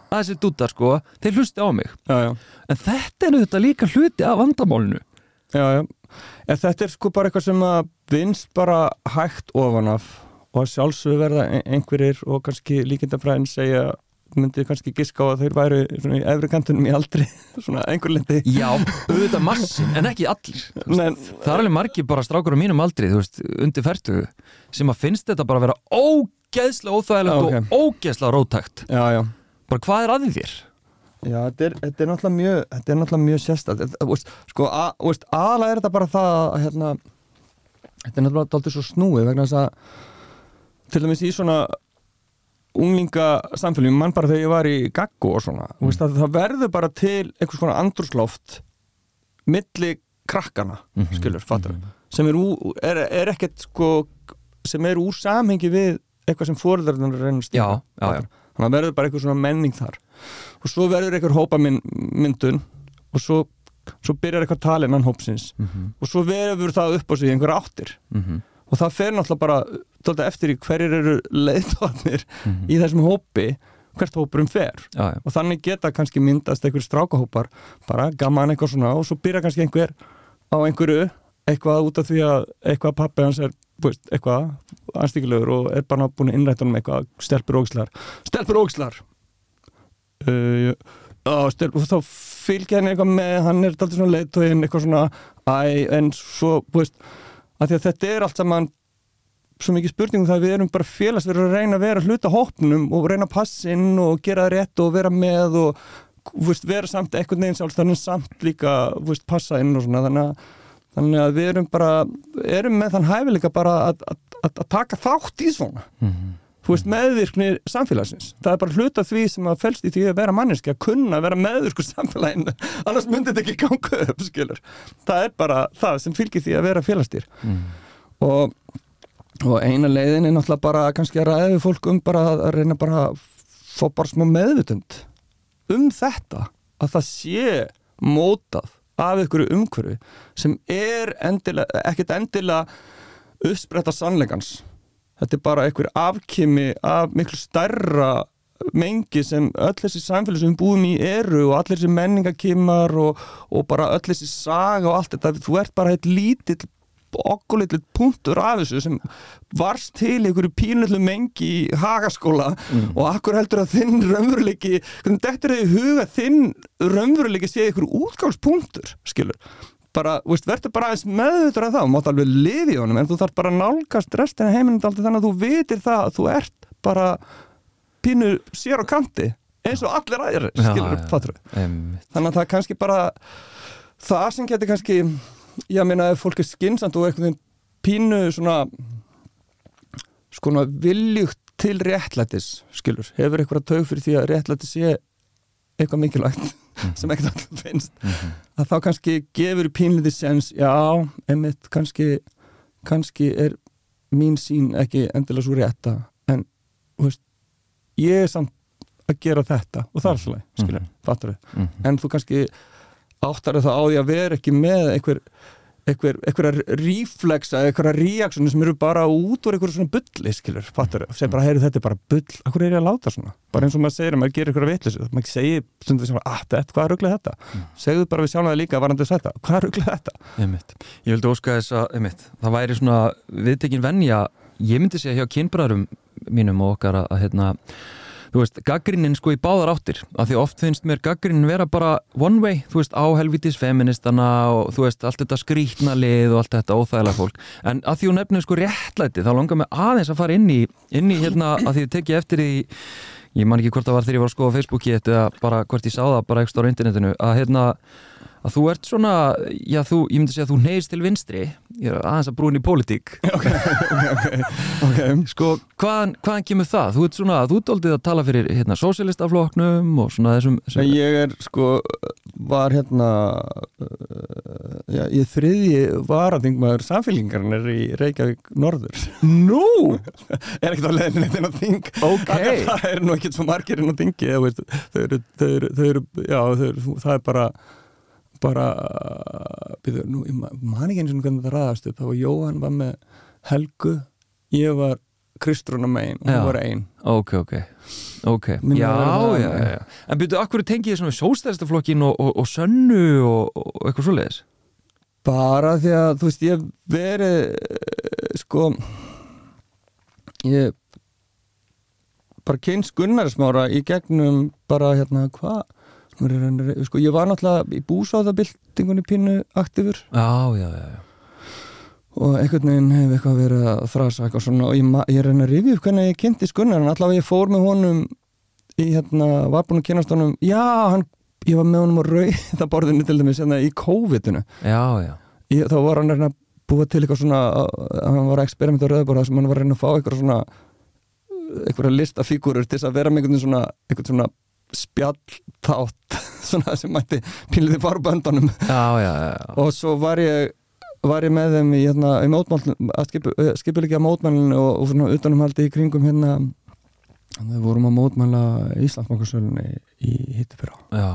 að þessi dúttar sko þeir hlusti á mig. Já, já. En þetta er þetta líka hluti af vandamálinu. Já. En þetta er sko bara eitthvað sem að vinst bara hægt ofan af og að sjálfsögðu verða ein- einhverjir og kannski líkindafræðin segja myndi kannski giska á að þeir svona í efri kantunum í aldri [laughs] svona einhver lindi já, auðvitað massin, en ekki allir. Men, það er alveg margir bara strákur á mínum aldri þú veist, undir færtugu sem að finnst þetta bara að vera ógeðslega óþægilegt Ok. og ógeðslega rótækt já, já bara hvað er að þér? Já, þetta er, þetta er náttúrulega mjög þetta er náttúrulega mjög veist, sko, aðalega er þetta bara það að hérna, þetta er náttúrulega dálítið svo snúið vegna þess að til dæmis í svona unglinga samfélgjum, mann bara þegar ég var í gaggu og svona, mm. veist, það verður bara til einhvers konar andrúsloft milli krakkana Mhm. skilur, fattur sem er, ú, er, er ekkert sko sem er úr samhengi við eitthvað sem fóreldarnar reynir að Já, já, já. Þannig að verður bara eitthvað svona menning þar. Og svo verður eitthvað hópamyndun myndun og svo, svo byrjar eitthvað talinnan hópsins. Mm -hmm. og svo verður það upp á sig einhver áttir. Og það fer náttúrulega bara tólta, eftir í hverjir eru leiðtóðanir í þessum hópi hvert hópurum fer. Já, já. og þannig geta kannski myndast einhver strákahópar bara gaman eitthvað svona og svo byrja kannski einhver á einhverju eitthvað út af því að eitthvað pappi hans er veist, eitthvað anstíkilegur og er bara búin að innrætta um eitthvað stelpur ógislar stelpur ógislar uh, stelpur, og þá fylgja henni eitthvað með hann er alltaf svona leiðtóðin eitthvað svona æ, en svo, veist að að þetta er allt saman svo mikið spurningum það að við erum bara félagsverður að reyna að vera hluta hópnum og reyna að passa inn og gera það rétt og vera með og veist, vera samt eitthvað neginn sjálfstæðan samt líka veist, passa inn og svona þannig að, þannig að við erum bara erum með þann hæfileika bara að, að, að, taka þátt í svona. Þú veist, meðvirkni samfélagsins. Það er bara hluta því sem að felst í því að vera manneski að kunna vera meðvirkur samfélaginu. [laughs] Annars myndi þetta ekki ganga upp skilur. það er bara það sem fylgir því að vera félagstýr og, og eina leiðin er náttúrulega bara kannski að ræða við fólk um bara að reyna bara að fá bara smá meðvutund um þetta. Að það sé mótað af einhverju umhverfi sem er endilega, ekkert endilega uppspretta sannleikans. Þetta er bara einhver afkimi af miklu stærra mengi sem öll þessi samfélag sem við búum í eru og allir þessi menningakimar og, og bara öll þessi saga og allt þetta, þú ert bara eitt lítill okkurleitlitt punktur af þessu sem varst til einhverju pínullu mengi í hagaskóla og akkur heldur að þinn raunveruleiki hvernig þetta er í huga að þinn raunveruleiki sé einhverju útgangspunktur skilur bara, veist, verður bara aðeins meðutur af það og mátt alveg lifi í honum en þú þarf bara að nálgast restina aldrei þannig að þú vitir það að þú ert bara pínu sér á kanti eins og allir Já, skilur já. fattur Einmitt. þannig að það er kannski bara það sem getur kannski ég meina ef fólk er skynnsamt og veginn pínu svona skona viljugt til réttlætis skilur, hefur eitthvað taug fyrir því að réttlætis sé eitthvað mikilvægt sem ekkert allir finnst Mhm. að þá kannski gefur pínlítið sens já, einmitt, kannski kannski er mín sín ekki endilega svo rétta en, þú veist, ég er samt að gera þetta og það er alltaf, skilur, Mhm. fattur við Mhm. en þú kannski áttar það á því að vera ekki með einhver einhver, einhverja ríflexa, einhverja reaksjónu sem eru bara út úr einhverju svona bulli, skilur, fattur, sem bara, heyri þetta er bara bull, akkur er ég að láta svona? Bara eins og maður segir að maður gerir einhverja vitlis maður segir stundum sem, að þetta, hvað ruglið þetta? Segðu bara við sjálfnaði líka varandi þetta. Hvað ruglið þetta? Einmitt. Ég vildi óska þess að einmitt, það væri svona viðtekin venja ég myndi segja hjá kynbræðurum mínum og okkar að, að hérna, þú veist, gaggrinnin sko í báðar áttir af því oft finnst mér gaggrinnin vera bara one way, þú veist, á helvitis feministana og þú veist, allt þetta skrítna lið og allt þetta óþægilega fólk. En að því hún nefnir sko réttlæti, þá langar mig aðeins að fara inn í, inn í hérna, að því þið tekið eftir því ég man ekki hvort það var þegar ég var að skoða á Facebooki eða bara hvort ég sá það bara ekstra á internetinu að hérna að þú ert svona, já þú, ég myndi segja að þú neyðist til vinstri, ég er aðeins að brúin í pólitík [laughs] Okay. [laughs] sko, hvaðan, hvaðan kemur það? Þú ert svona, þú aldrei að tala fyrir hérna, sósélistafloknum og svona þessum, þessum ég er sko var hérna uh, já, ég þriðji varaþingmaður samfélgingarnir í Reykjavík Norður Nú! [laughs] er ekkert á leiðinu neitt inn á þing að það er nú ekkert svo margir inn á þingi þau, eru, þau eru já, þau eru, það er bara bara byrju, nú, ég ma- man ekki eins og hvernig það ræðast upp. Það var Jóhann var með Helgu ég var Kristrúna megin og hún var ein. Ok, ok, ok, já, já, já, já. En byrju, akkur tengið þið svona við sósélistaflokkin og, og, og sönnu og, og eitthvað svoleiðis? bara því að þú veist ég eh, sko ég bara kynst Gunnarsmára í gegnum bara hérna hvað sko ég var náttúrulega í búsáðabildingunni pínu aktífur. Já, já, já, og einhvern veginn hef eitthvað verið að þrasa eitthvað svona. Og ég, ég reyna að rifja upp hvernig ég kynntist Gunnar. En allavega ég fór með honum í hérna, var búin að kynast honum. Já, hann, ég var með honum á rauðaborðinu til dæmis hérna í COVID-inu. Já, já, ég, þá var hann að búa til eitthvað svona hann var að experimenta á rauðaborða sem hann var að reyna að fá eitthvað svona eitthvað listafígurur til að vera með einhvern svona, einhvern svona spjalltátt [laughs] svona sem mætti pínlítið farböndunum og svo var ég var ég með þeim í, hérna, í mótmálun að skipu, skipulegja mótmálun og, og svona utanumhaldi í kringum hérna við vorum að mótmæla Íslandsbankarsölunni í já.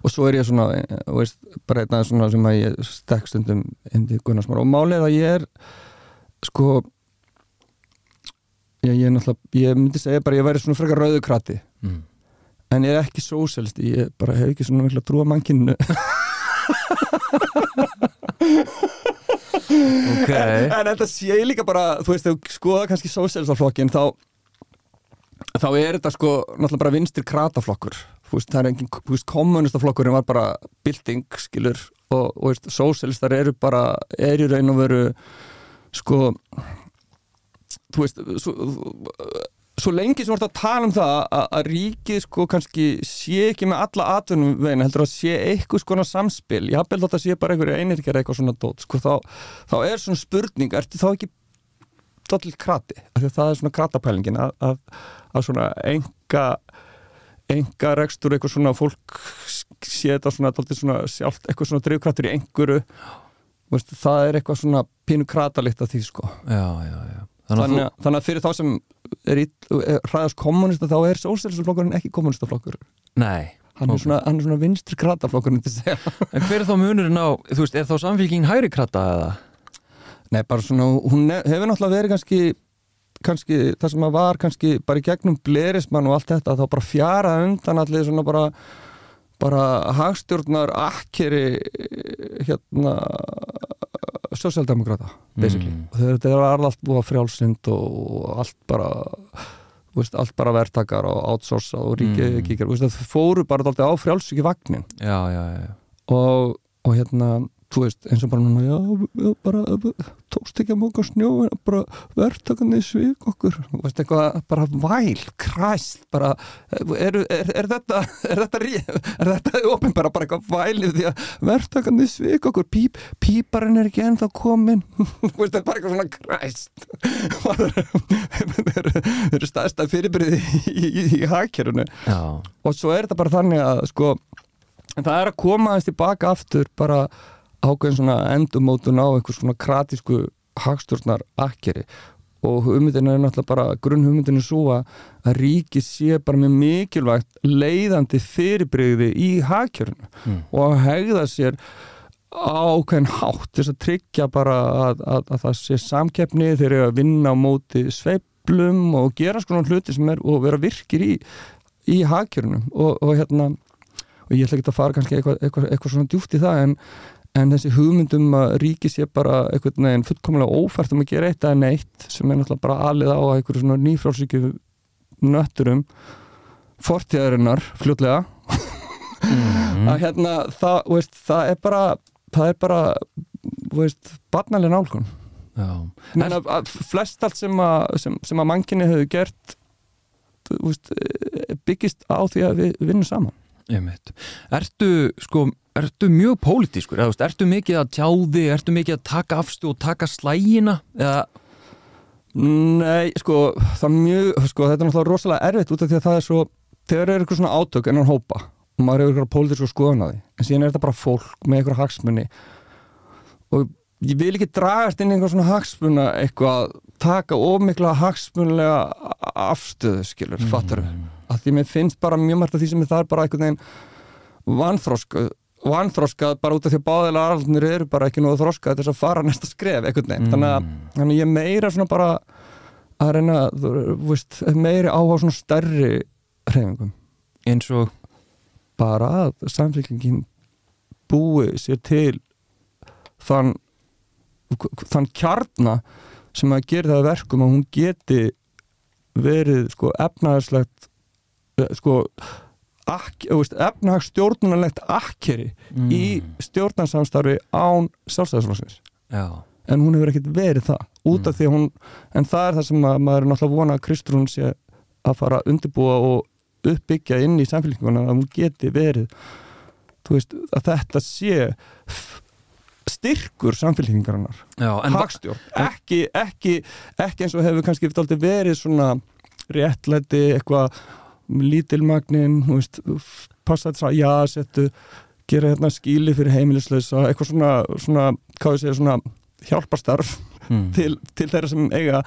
og svo er ég svona eh, veist, bara einn aðeins svona sem að ég stekk stundum inn til Gunnarsmár og málið að ég er sko ég, ég er náttúrulega ég myndi segja bara ég væri svona frekar rauðu krati Mm. en ég er ekki sósælst ég bara hef ekki svona mikla trúa mannkinu [laughs] Ok, en þetta sé ég líka bara þú veist, þegar skoða kannski sósælstaflokkin þá þá er þetta sko náttúrulega bara vinstri krataflokkur. Þú veist, það er engin, þú veist, kommunistaflokkurinn var bara bylting, skilur og, og veist, sósælistar eru bara er í raun og veru sko þú veist svo, svo lengi sem voru að tala um það að, að ríkið sko kannski sé ekki með alla atvinnum veginn heldur að sé eitthvað skona samspil ég hafði þetta sé bara einhverju einirkjara eitthvað svona dót sko þá, þá er svona spurning ertu þá ekki dollil krati? Af því að það er svona kratapælingin að, að, að svona enga enga rekstur eitthvað svona fólk sé þetta svona, dollil svona sjálft eitthvað svona drifkratur í einhverju. Veist, það er eitthvað svona pínu kratalikt af því sko. Já, já, já Þannig að að, þannig að fyrir þá sem er, í, er hræðast kommunista þá er sósælsflokkurinn ekki kommunistaflokkur þú Nei, hann er svona, svona vinstri segja. [laughs] En hver er þá munurinn á, þú veist, er þá samfélking hægri kratta eða? Nei, bara svona, hún hefur náttúrulega verið kannski kannski, það sem að var kannski bara í gegnum blerismann og allt þetta þá bara fjara undan allir svona bara bara hagstjórnar akkeri hérna sosialdemokrata basically Mm. þetta var allt búið frjálsind og allt bara veist, allt bara verktakar og outsourca og ríkið Mm. kíkar, þú veist, það fóru bara alltaf á frjálsiki vagnin Já, já, já, og, og hérna þú veist, eins og bara núna, já, bara tó, tókst ekki að móka snjóin og bara verðtakarni svik okkur. Þú veist eitthvað, bara væl, kræst bara, er, er, er þetta er þetta, rí- er þetta opinbara bara eitthvað vælið því að verðtakarni svik okkur, Píp, píparinn er ekki ennþá komin [laughs] Þú veist, þetta er bara eitthvað svona kræst. Þeir eru- staðstæð fyrirbyrði í, í, í hagkerfunu Já, og svo er þetta bara þannig að sko, en það er að koma aðeins tilbaka aftur bara ákveðin svona endumótun á einhvers svona kratísku hagstjórnar akkeri. Og hugmyndin er náttúrulega bara grunn hugmyndin er svo að ríki sé bara með mikilvægt leiðandi fyrirbreyði í hagkjörnu Mm. og að hegða sér ákveðin hátt til að tryggja bara að, að, að það sé samkeppni þeir eru að vinna á móti sveiflum og gera svona hluti sem er og vera virkir í, í hagkjörnum og, og hérna og ég ætla ekki að fara kannski eitthvað, eitthvað, eitthvað svona djúft í það en, en þessi hugmyndum að ríki sé bara eitthvað neginn fullkomlega ófært um að gera eitt eða neitt sem er náttúrulega bara alið á einhverju svona nýfrálsíkju nötturum fortíðarinnar fljótlega mm. að hérna það, veist, það er bara það er bara veist, barnalega nálgun. Men að, að flest allt sem að, sem, sem að mannkynni hefur gert veist, byggist á því að við vinnum saman Einmitt. Ertu, sko, ertu mjög pólitískur, eða, veist, ertu mikið að tjáði, ertu mikið að taka afstu og taka slægina, eða, Nei, sko, það er mjög sko, þetta er náttúrulega rosalega erfitt út af því að það er svo þegar er eitthvað svona átök enn hópa og maður hefur eitthvað pólitísku skoðun á því en síðan er þetta bara fólk með eitthvað hagsmunni og ég vil ekki dragast inn eitthvað svona hagsmunna eitthvað taka ómikla hagsmunlega afstöðu, skilur, mm. fattar að því mér finnst bara mjög margt af því sem það er bara einhvern veginn vanþróskuð vanþróskað bara út af því að báðilega allir eru bara ekki nógu þróskað til þess að fara næsta skref einhvern veginn, þannig að þannig að ég meira svona bara að reyna, þú veist, meiri áhuga svona stærri hreyfingum. Eins og, bara að samfélkingin búi sér til þann þann kjarna sem að gera það að verkum að hún geti verið sko efnaðarslegt sko efnahagsstjórnunarlegt akkeri mm. í stjórnarsamstarfi án sjálfstæðisflokksins. Já, en hún hefur ekkert verið það út af því að hún, en það er það sem að maður er náttúrulega vona að Kristrún sé að fara að undirbúa og uppbyggja inn í samfélkinguna að hún geti verið veist, að þetta sé styrkur va- hagstjórn, ekki, ekki ekki eins og hefur kannski verið svona réttlæti eitthvað lítilmagnin passa þetta að já, settu gera hérna skíli fyrir heimilislausa eitthvað svona, svona hvað ég segja, svona hjálparstarf mm. til, til þeirra sem eiga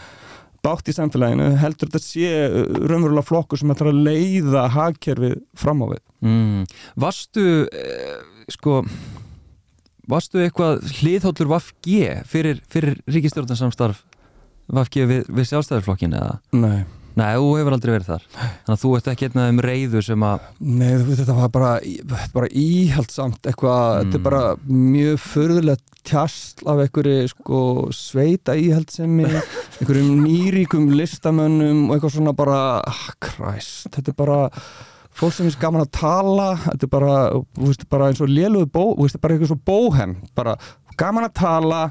bátt í samfélaginu, heldur þetta sé uh, raunverulega flokkur sem ætlar að leiða hagkerfið fram á við Mm. Varstu, eh, sko, varstu eitthvað hliðhóllur VFG fyrir, fyrir ríkistjórnarsamstarf VFG við, við sjálfstæðarflokkin eða? Nei, Nei, þú hefur aldrei verið þar. Þannig að þú ert ekki einn af þeim reyðu sem að, Nei þú veit, þetta var bara, er bara íhaldsamt eitthvað, Mm. þetta er bara mjög förðulegt tjastl af einhverju sko sveita íhaldsemi [laughs] einhverjum nýríkum listamönnum og eitthvað svona bara ah, kræst, þetta er bara fólk sem er gaman að tala þetta er bara, þú veist, bara eins og lélugu bó, þú veist, bara eitthvað svo bóhem bara gaman að tala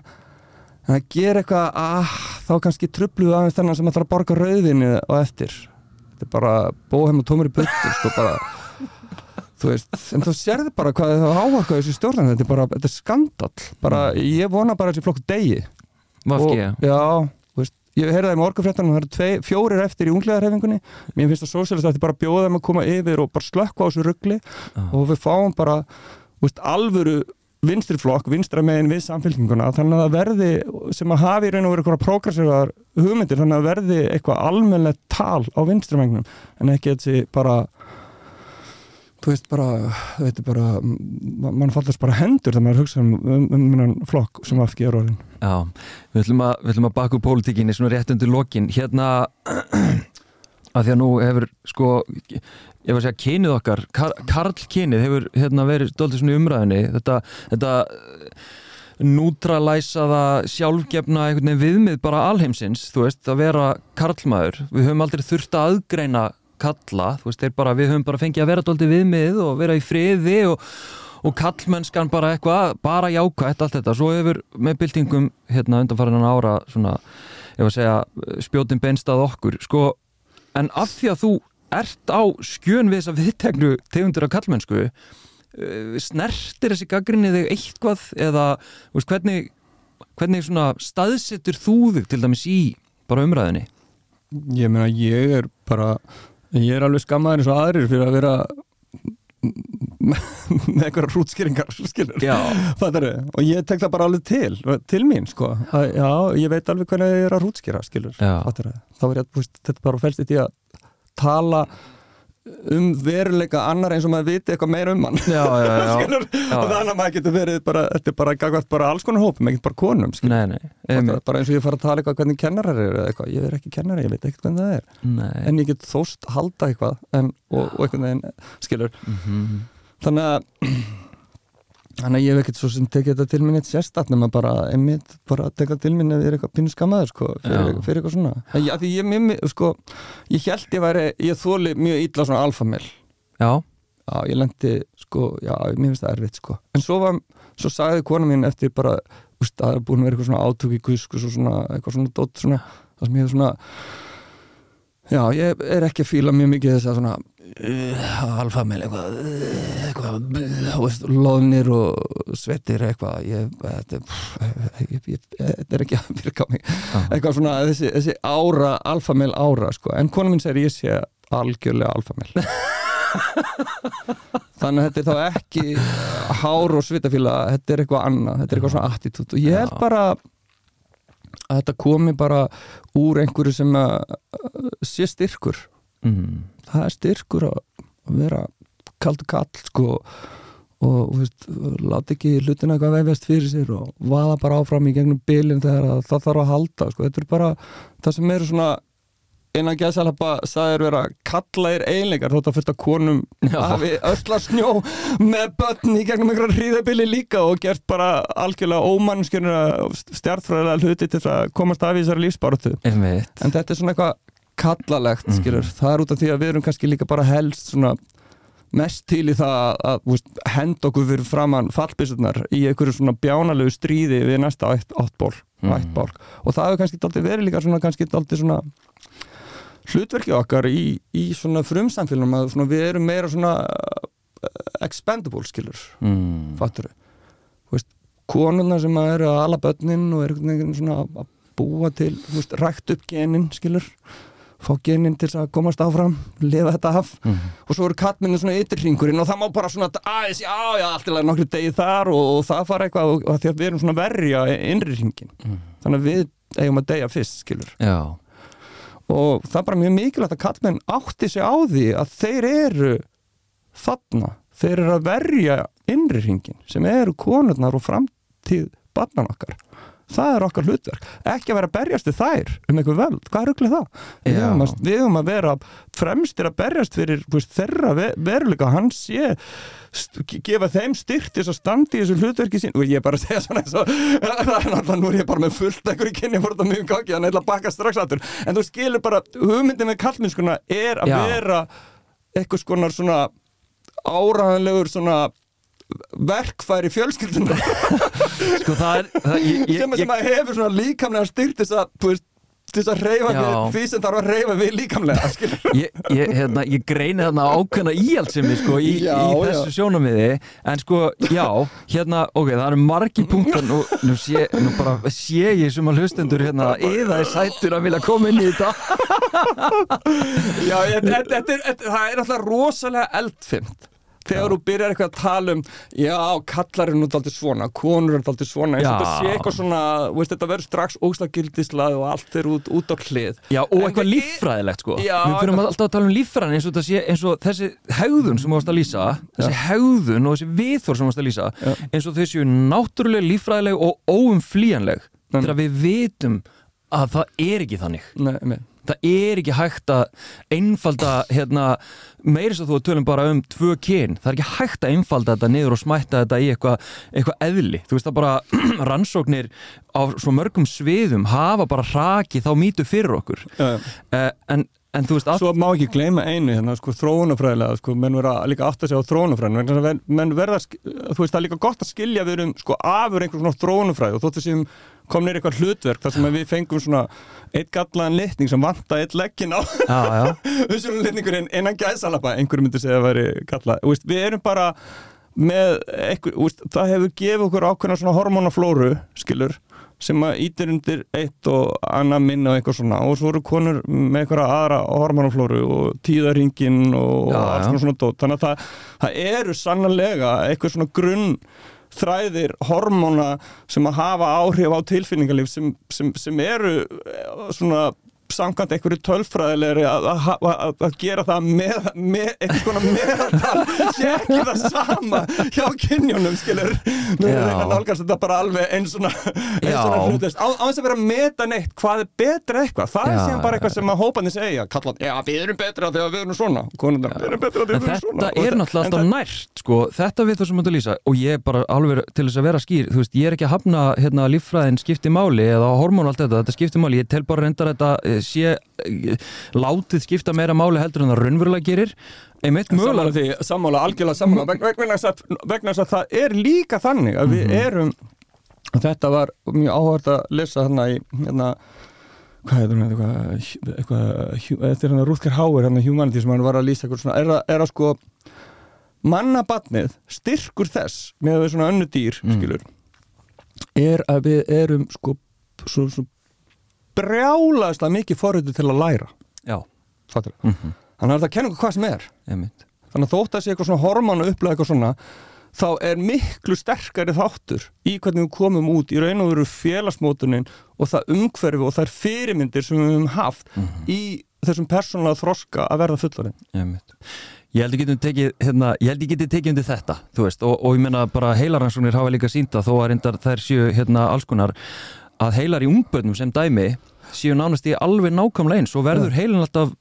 en að gera eitthvað, ah, þá kannski trubluðu aðeins þennan sem ætlar að borga rauðinu og eftir. Þetta er bara bóhem og tómur í buttur sko bara. [laughs] Þú veist, en þú sérði bara hvað það ávarka þessu stjórnan, þetta er bara, þetta er skandall. Bara, ég vona bara þessi flokk degi VFG, og, já, þú veist, ég heyrði það í morgunfréttanum það eru fjórir eftir í unglegarhefingunni mér finnst það sósélist að þetta bara bjóða þeim að koma yfir og bara slökka á þessu ruggli og við fáum bara, þú veist, alvöru vinstri flokk, vinstra megin við samfélkinguna, þannig að það verði sem að hafi í raun og verið eitthvað progressívar hugmyndir, þannig að verði eitthvað almennilegt tal á vinstri meginum en ekki þessi bara þú veist bara, þetta er bara ma- mann fallast bara hendur þegar maður hugsa um, um, um minnan flokk sem er orðin já, við ætlum að, við ætlum að baka úr pólitíkinni svona rétt undir lokin. Hérna, [clears throat] að því að nú hefur, sko, ég var að segja kynið okkar, kar, Karl kynið hefur hérna verið stoltið svona umræðinni, þetta, þetta nútralæsaða sjálfgefna einhvern veginn viðmið bara alheimsins, þú veist, að vera karlmaður, við höfum aldrei þurft að aðgreina kalla, þú veist, bara, við höfum bara fengið að vera dóldi viðmið og vera í friði og, og kallmennskan bara eitthvað, bara jákvætt allt þetta, svo hefur með byltingum hérna undanfærinan ára svona, ég var að segja, spjótin beinst að okkur, sko, en af því að þú ert á skjön við þessa viðtegnu tegundur af kallmennsku uh, snertir þessi gaggrinni þig eitthvað eða veist, hvernig, hvernig svona staðsettur þú þig til dæmis í bara umræðinni? Ég meina, ég er bara ég er alveg skammaður eins og aðrir fyrir að vera með einhverja rútskýringar og ég tek það bara alveg til, til mín sko. Já, ég veit alveg hvernig ég er að rútskýra þá er ég að þetta bara fælst í því að tala um veruleika annar eins og maður viti eitthvað meira um hann. Já, já, já, [laughs] og þannig að maður getur verið bara, þetta er bara gagvært bara alls konar hópum, ekkert bara konum nei, nei, bara, eins og ég fara að tala eitthvað hvernig kennarar eru eða eitthvað, ég er ekki kennari, ég veit ekkert hvernig það er. Nei. en ég get þóst halda eitthvað en, og, og eitthvað neginn, skilur. Mm -hmm. þannig að Þannig að ég hef ekkert svo sem tekið þetta til minn eitt sérstatt nema bara, einmitt, bara tekað til minn ef ég er eitthvað pínu skamaður sko, fyrir, fyrir eitthvað svona. Það, því ég, mér, sko, ég held ég væri, ég þóli mjög ítla svona alfamil. Já. Já, ég lendi, sko, já, mér finnst það erfitt, sko. En svo var, svo sagði kona mín eftir bara, úst, að það er búin að vera eitthvað svona átök í gusk og svona, eitthvað svona dótt svona, það sem ég hef svona, já, ég er ekki að fíla mjög mikið þess að svona, uh, alfamil eitthvað, uh, eitthvað uh, loðnir og svettir eitthvað. Ég, þetta, ég, ég, þetta er ekki að virka á mig. Ah. eitthvað svona þessi, þessi ára, alfamil ára sko. en kona mín segir ég sé algjörlega alfamil. [laughs] Þannig að þetta er þá ekki hár og svitafíla þetta er eitthvað annað, þetta er eitthvað svona attitút og ég held bara að þetta komi bara úr einhverju sem að sé styrkur mm. það er styrkur að vera kaldur kall sko og veist, láta ekki hlutina eitthvað vefjast fyrir sér og vaða bara áfram í gegnum bylinn þegar að það þarf að halda sko, þetta er bara það sem eru svona innan gæðsalapa sagðir vera kallaðir eiginleikar þótt að fyrsta konum hafi öllar snjó með börn í gegnum einhverja hríðabili líka og gert bara algjörlega ómannskjörnur stjartfræðilega hluti til að komast af í þessari lífsbáratu en þetta er svona eitthvað kallalegt Mhm. skilur, það er út af því að við erum kannski líka bara helst svona mest til í það að, veist, henda okkur fyrir framann fallbissurnar í einhverju svona bjánalegu stríði við næsta átt, áttból, ættból og það hefur kannski verið líka svona kannski dálítið svona hlutverki okkar í, í svona frumsamfélum að svona, við erum meira svona uh, expendable skilur mm. fattur þú veist, konurna sem að eru að ala börnin og eru svona að- búa til, veist, rækt upp genin skilur, fá genin til að komast áfram, lifa þetta af Mm. og svo eru kattminni svona ytterringurinn og það má bara svona aðeins, já, já, allt lagi nokkru degi þar og, og það fara eitthvað og, og því að við erum svona verja innri ringin Mm. þannig að við eigum að deyja fyrst, skilur Já, og það er bara mjög mikilvægt að kallmenn átti sig á því að þeir eru þarna, þeir eru að verja innri hringin sem eru konurnar og framtíð barnan okkar það er okkar hlutverk, ekki að vera að berjast við þær um einhver völd, hvað er auðvitað það? Við höfum, að, við höfum að vera fremstir að berjast fyrir veist, þeirra ve veruleika, hann sé st- gefa þeim styrt þess að standi í þessu hlutverki sín og ég er bara að segja svona eins og [laughs] það er náttúrulega, nú er ég bara með fullt einhverju kynni fór þetta mjög gangi, þannig að ég ætla að baka strax aftur. En þú skilur bara, hugmyndin með kallminnskuna er að Já. vera eitthvað svona áraðanlegur svona verkfæri fjölskylduna [laughs] sko það er það, ég, ég, sem, sem að hefur svona líkamlega styrt þess að, þú veist, þess að reyfa við því sem þarf að reyfa við líkamlega ég, ég, hérna, ég greini þarna ákveðna íhaldsemi sko, í, Já, í þessu sjónamiði en sko, já, hérna ok, það eru margi punktar. Nú, nú, sé, nú bara sé ég sem að hlustendur hérna, eða er sættur að vilja koma inn í þetta. [laughs] Já, ég- þetta er, er alltaf rosalega eldfimt þegar þú byrjar eitthvað að tala um já, kallar er nú daldið svona konur er daldið svona, eins og Já. þetta sé eitthvað svona veist, þetta verður strax óslagildislað og allt er út, út á hlið Já, og En eitthvað líffræðilegt sko Já, Við fyrir alltaf að tala um líffræðin eins og, sé, eins og þessi hegðun sem þú varst að lýsa þessi hegðun og þessi viðþór sem þú varst að lýsa Já. eins og þau séu náttúrulega líffræðileg og óumflýjanleg Mm. þegar við vitum að það er ekki þannig Nei, nei. Það er ekki hægt að einfalda hérna, meiri svo þú að tölum bara um tvö kyn, það er ekki hægt að einfalda þetta niður og smætta þetta í eitthvað eitthvað eðli, þú veist að bara [clears throat] rannsóknir á svo mörgum sviðum hafa bara raki þá mýtu fyrir okkur. Uh, en, en þú veist, Svo má ekki gleyma einu hérna, sko, þróunafræðilega, sko, menn verða líka átt að segja á þróunafræðinu, að menn verða, þú veist, það er líka gott að skilja við erum, sko, afur einhver svona þróunafræði og þóttu sem kom nýr eitthvað hlutverk þar sem við fengum svona eitt gallaðan litning sem vanta eitt leggin á þessum [laughs] litningurinn innan gæðsalapa, einhver myndi segja að veri veist, við erum bara með eitthvað, veist, það hefur gefið okkur ákveðna svona hormonaflóru, skilur, sem að ítir undir eitt og annað minna og eitthvað svona. Og svo eru konur með einhverja aðra hormonaflóru og tíðaringin og já. konar svona dót. Þannig að það, það eru sannlega eitthvað svona grunn þræðir hormóna sem að hafa áhrif á tilfinningarlíf sem, sem, sem eru eh, svona samkvæmt einhverju tölfræðilegri að, gera það með, með eitthvað konar meðal sé ekki það sama hjá kynjónum skilur. Já. erum að nálgast þetta bara alveg eins svona hlutist á, þess að vera að meta neitt hvað er betra eitthvað? Það er Já, síðan bara eitthvað sem að hópandi segja kallan, já við erum betra þegar við erum svona konundar, við erum betra þegar við erum svona. þetta Og er náttúrulega alltaf nært sko, þetta við það sem þú lýsa og ég er bara alveg til þess að vera skýr þú veist, ég er ekki að hafna hérna, líffræðin skipti máli eða hormón og allt þetta, þetta skipti máli. Ég tel bara reyndar þetta sé eh, látið skipta meira máli heldur en það raunverulega gerir einmitt mögulega því, sammála, algjörlega sammála veg- veg- vegna þess að, að það er líka þannig að Mhm. við erum og þetta var mjög áhvert að lesa þarna í hérna, hvað heitir hún eitthvað, eitthvað, þetta er hérna Rúðker Háir, hérna Humanity sem hann var að lýsa eitthvað svona, er að, er að sko mannabatnið, styrkur þess með við svona önnu dýr, Mm. skilur er að við erum sko svo, svo brjálaðislega mikið forröðu til að læra. Já, mm þannig að það kennum hvað sem er. Einmitt. Þannig að þótt að sé eitthvað svona hormón að upplega eitthvað svona þá er miklu sterkari þáttur í hvernig við komum út í raun og veru félagsmótunin og það umhverfi og þær fyrirmyndir sem við höfum haft í þessum persónulega þroska að verða fullorinn Einmitt. Ég held getum tekið, hérna, tekið undir þetta, þú veist, og, og ég meina bara heilaransóknir hafa líka sínda þó að reyndar þær séu hérna alls konar að heilar í ungbönnum sem dæmi séu nánast í alveg nákvæmlega eins og verður heilin alltaf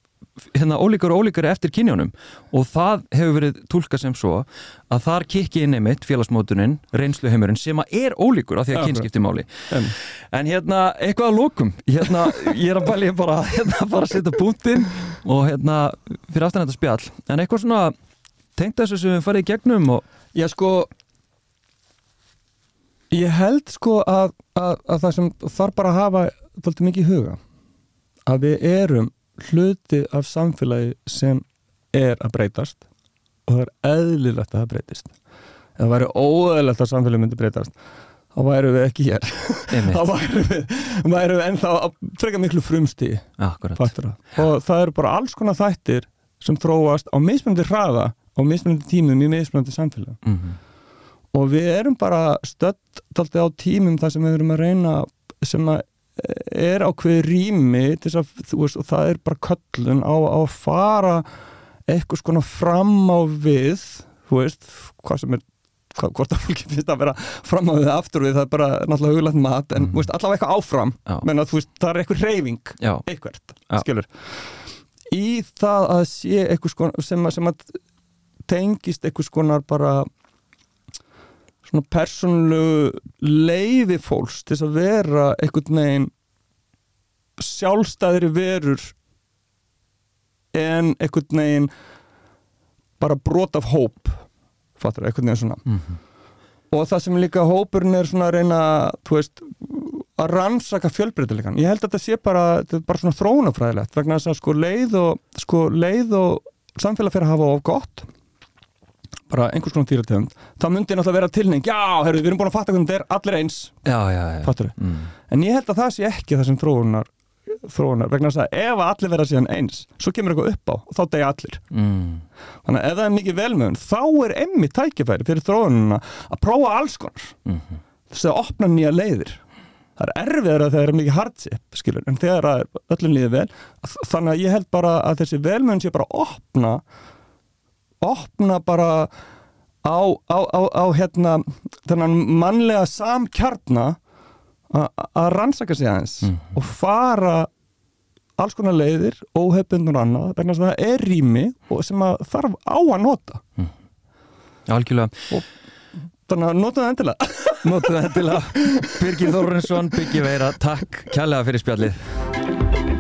hérna ólíkar og ólíkari eftir kynjónum og það hefur verið tólka sem svo að þar kikki inn einmitt félagsmótunin, reynsluheimurinn sem að er ólíkur af því að kynskipti máli. En, En hérna, eitthvað að lókum hérna, ég er að bæli bara hérna, bara að setja búntinn og hérna fyrir aftan þetta spjall, en eitthvað svona tengt þessu sem við farið í gegnum og Já sko ég held sko að, að, að það sem þarf bara að hafa þáttið mikið í huga að við erum hluti af samfélagi sem er að breytast og það er eðlilegt að það breytist. Ef það væri óeðlilegt að samfélagi myndi breytast þá væru við ekki hér. [laughs] Þá væru við, væru við ennþá að freka miklu það. Og það eru bara alls konar þættir sem þróast á mismunandi hraða á mismunandi tímum í mismunandi samfélag mm og við erum bara stödd daldi á tímum þar sem við erum að reyna sem að er ákveði rými að þú veist og það er bara köllun á, að fara eitthvað skona fram á við þú veist, hvað sem er hvað, hvort að fólki finnst að vera fram á við aftur við, það er bara náttúrulega huglægt mat en Mhm. þú veist, allavega eitthvað áfram. Að veist, það er eitthvað reyfing skilur. Í það að sé eitthvað skona sem að, sem að tengist eitthvað skonar bara svona persónulegu leifi fólks til að vera einhvern veginn sjálfstæðri verur en einhvern veginn bara brot af hóp fattur, einhvern veginn svona. Mm og það sem líka hópurinn er svona að reyna þú veist, að rannsaka fjölbreytilegan, ég held að þetta sé bara þetta er bara svona þróunafræðilegt vegna þess að sko leið og, sko leið og samfélag fyrir að hafa of gott bara einhvers konar dýrategund þá myndi náttúrulega vera tilning, já, herru, við erum búin að fatta hvernig þetta er allir eins, já, já, já. Mm. en ég held að það sé ekki það sem þróunar þróunar, vegna þess að ef að allir vera síðan eins, svo kemur eitthvað upp á og þá deyja allir Mm. þannig að ef það er mikið velmöðun, þá er emmi tækifæri fyrir þróununa að prófa alls konar Mm. þess að opna nýja leiðir það er erfiðara þegar það er mikið hardship skilur, en þegar að öllum líður vel þannig að ég held bara að þessi velmöðun sé bara að opna opna bara á, á, á, á hérna þennan mannlega samkjarna að rannsaka sig aðeins Mhm. og fara alls konar leiðir, óhefbundur annað vegna þess að það er rými og sem að þarf á að nota. Algjörlega, þannig að nota það endilega. Notuð þetta til að Birgir Þórensson, Byggi Veira, takk kærlega fyrir spjallið